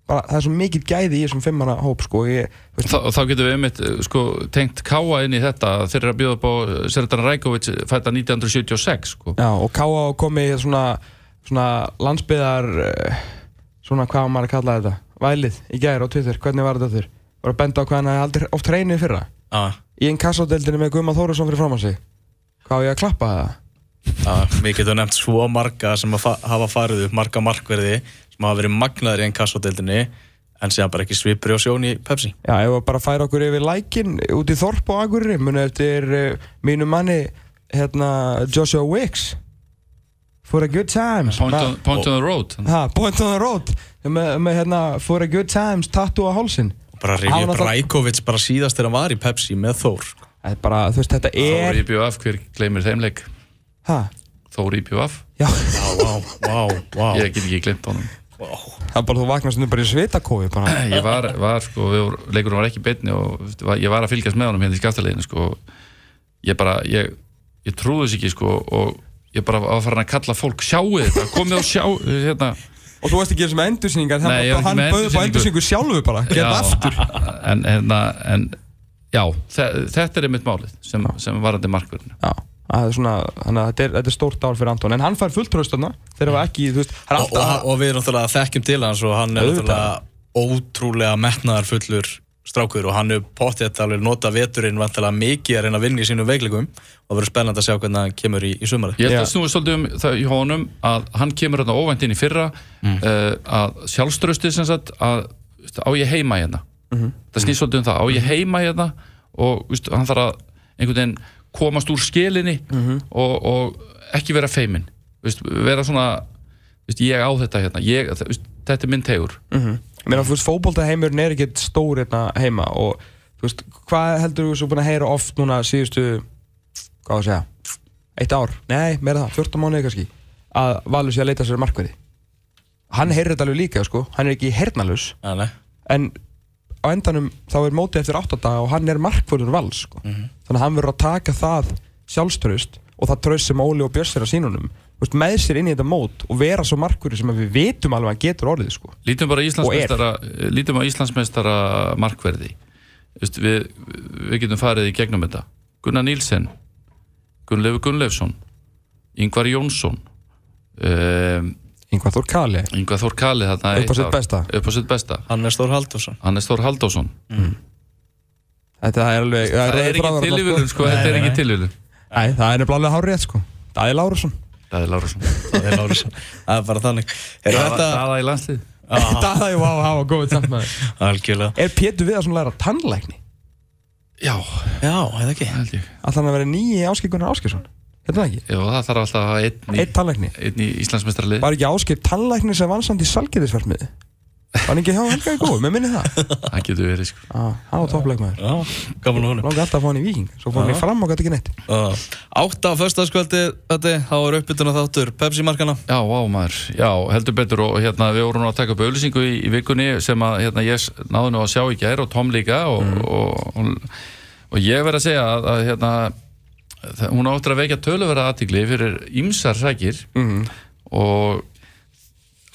bara, það er svo mikil gæði í þessum fimmana hóp sko, ég, veist, Þá, þá getum við einmitt sko, tengt Káa inn í þetta þeir eru að bjóða upp á Sertan Rækovic fætta 1976 sko. Já, og K.A. komið í svona, svona landsbyðar uh, svona hvað maður að kalla þetta vælið í gæri á Twitter, hvernig var þetta þurr? Var að benda á hvað hann hefði aldrei oft reynið fyrra Já, í einn kassadeldinu með Guðmar Þórisson fyrir fram á sig Hvað á ég að klappa það? já, við getum nefnt svo marga sem að fa hafa farið upp marga markverði sem hafa verið magnaður í einn kassodeildinni en séðan bara ekki svipur á sjón í Pepsi. Já, ef við bara færa okkur yfir lækin út í Þorp og Akureyri muni eftir uh, mínu manni hérna, Joshua Wicks. For a good times. Point, on, point on the road. Ha, Point on the road. Með, með hérna, For a good times, tattoo á hálsin og bara Hann rifja upp Rækovic bara síðast þegar hann var í Pepsi með Þór. Það er bara, þú veist, þetta er Þór IBF, hver gleymir þeim leik? Ha, Þór IBF, já. Vá, vá, vá, vá. Ég get ekki glemt honum Það er bara þú vaknar stundum bara í svitakói bara. ég var, var sko, við leikurinn var ekki beinni og var- ég var að fylgjast með honum hérna í skaftaleginu sko, ég bara, ég, ég trúði þess ekki sko og ég bara var farin að kalla fólk sjáu þetta, komið og sjá hérna, Og þú veist ekki þessum endursýningar Nei, ég er ekki Hann með bauð upp á endursýningu. endursýningu sjálfu bara Gerð aftur. en, hérna, en já, þe þetta er einmitt málið sem, sem varandi markverðinu Já, svona, þannig að þetta er, þetta er stórt ár fyrir Anton En hann fær fulltröst þarna Þeir hafa ekki, þú veist, hann er og, og, alltaf og við náttúrulega þekkjum til hans og hann er náttúrulega ótrúlega metnaðar fullur strákur og hann er pottið alveg nota veturinn vantilega mikið að reyna að vinna í sínum veiklegum og það verður spennandi að sjá hvernig hann kemur í, í sumari Ég held Já. að snúið svolítið um það í honum að hann kemur hérna óvænt inn í fyrra Mm. uh, að sjálfströstið sem sagt að veist, á ég heima hérna Mhm. það snýst svolítið um það, á ég heima hérna og veist, hann þarf að einhvern veginn komast úr skelinni Mhm. og, og ekki vera feimin. Veist, vera svona veist, ég á þetta hérna, ég, veist, þetta er minn tegur Mér að þú veist, fótboltaheimurinn er ekkert stór hérna heima og þú veist, hvað heldur þú svo búin að heyra oft núna síðustu, hvað á að segja, eitt ár, nei, meira það, 14 mánuði kannski, að Valur sé að leita sér markverði. Hann heyrir þetta alveg líka, sko, hann er ekki hernalus, en á endanum þá er mótið eftir 8 daga og hann er markverður Vals, sko. Þannig að hann verður að taka það sjálfströst og það tröst sem Óli og Björs er að sínunum, þú veist, með sér inn í þetta mót og vera svo markverður sem að við vitum alveg að getur orðið, sko. Lítum bara Íslandsmeistara Íslandsmeistara markverði. Vist, við, við getum farið í gegnum þetta. Gunnar Nílsen Gunnleifur Gunnleifsson Ingvar Jónsson um, Yngvar Þór Kali, Ingvar Þór Kali upp á sitt besta. upp á sitt besta. Hann er Stór Haldursson Hannes Þór Haldásson Þetta er alveg það er ekki tilvílun sko, þetta er ekki nei. tilvílun Nei, það er nefnilega alveg hárið sko. Daði Lárusson. Daði Lárusson. Það er Lárusson. Það er bara þannig. Er þetta Daða í landslið Daði, vá, það var góðið samt með algjörlega. Er Pétur við að svona læra tannlækni? Já, já, eða ekki? Held ég. Alltaf hann að vera nýji áskilkunar Áskilsson Þetta er ekki? Já, það þarf alltaf að hafa einn í, Eitt tannlækni? einn í Íslandsmeistaralið. Var ekki áskil tannlækni sem vann samt í salgerðisverfmiði? Var hann ekki hjá Helga í góð? Mér minni það. Það getur verið sko. Á, hann var toppleikmaður. Já, gaman að honum. Langi alltaf að fá hann í viking Svo fór hann í fram og gæti ekki neitt. Átta á föstaskvöldi þetta þá er uppbytun og þáttur Pepsi markana Já, vá maður, já, heldur betur. Og hérna við vorum að taka upp auðlýsingu í, í vikunni sem að hérna ég náði nú að sjá í gær og Tom líka og, og, og, og ég verð að segja að, að hérna það- hún áttur að vekja töluverða aðtigli fyrir ýmsar sækir Mhm. og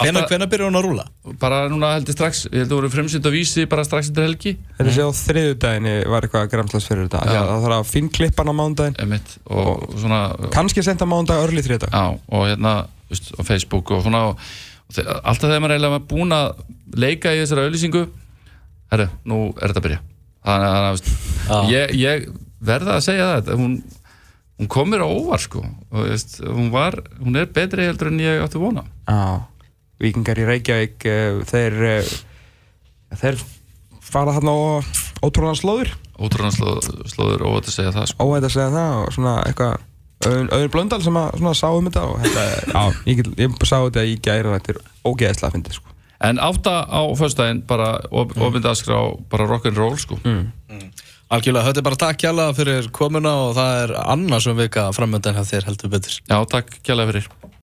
hvenær, alltaf, hvenær byrjar hún að rúla? bara núna heldur strax, ég heldur voru fremsýnd á vísi bara strax eftir helgi. Þetta sé á þriðjudaginn var eitthvað græmslas fyrir þetta. Já. Já. Það þarf að finn klippan á mándaginn emitt, og, og svona Kanski senda mánudag örli þriðdag Já, og hérna veist, á Facebook og svona og, og alltaf þegar maður er eiginlega búin að leika í þessari auðlýsingu herru, nú er þetta að byrja. Þannig að veist, ég, ég verða að segja það hún, hún kom mér á óvar sko. Og veist, hún var, hún er betri heldur en ég átti vona Já, vikingar í Reykjavík uh, þeir uh, þeir fara þarna á ótrúlega slóður ótrúlega slóð, slóður óvægt að segja það sko. óætt að segja það og svona eitthvað auðvun auðvun blöndal sem að svona sá um þetta og þetta, já, ég, ég sá þetta í gæri og þetta er ógeðslega að fyndi sko. en átta á föstudaginn bara op, mm. opindaskrá bara rock'n'roll sko. Algjörlega, þetta er bara takk hjá fyrir komuna og það er annars um vika framöndan hjá þér heldur betur. Já, takk kjærlega fyrir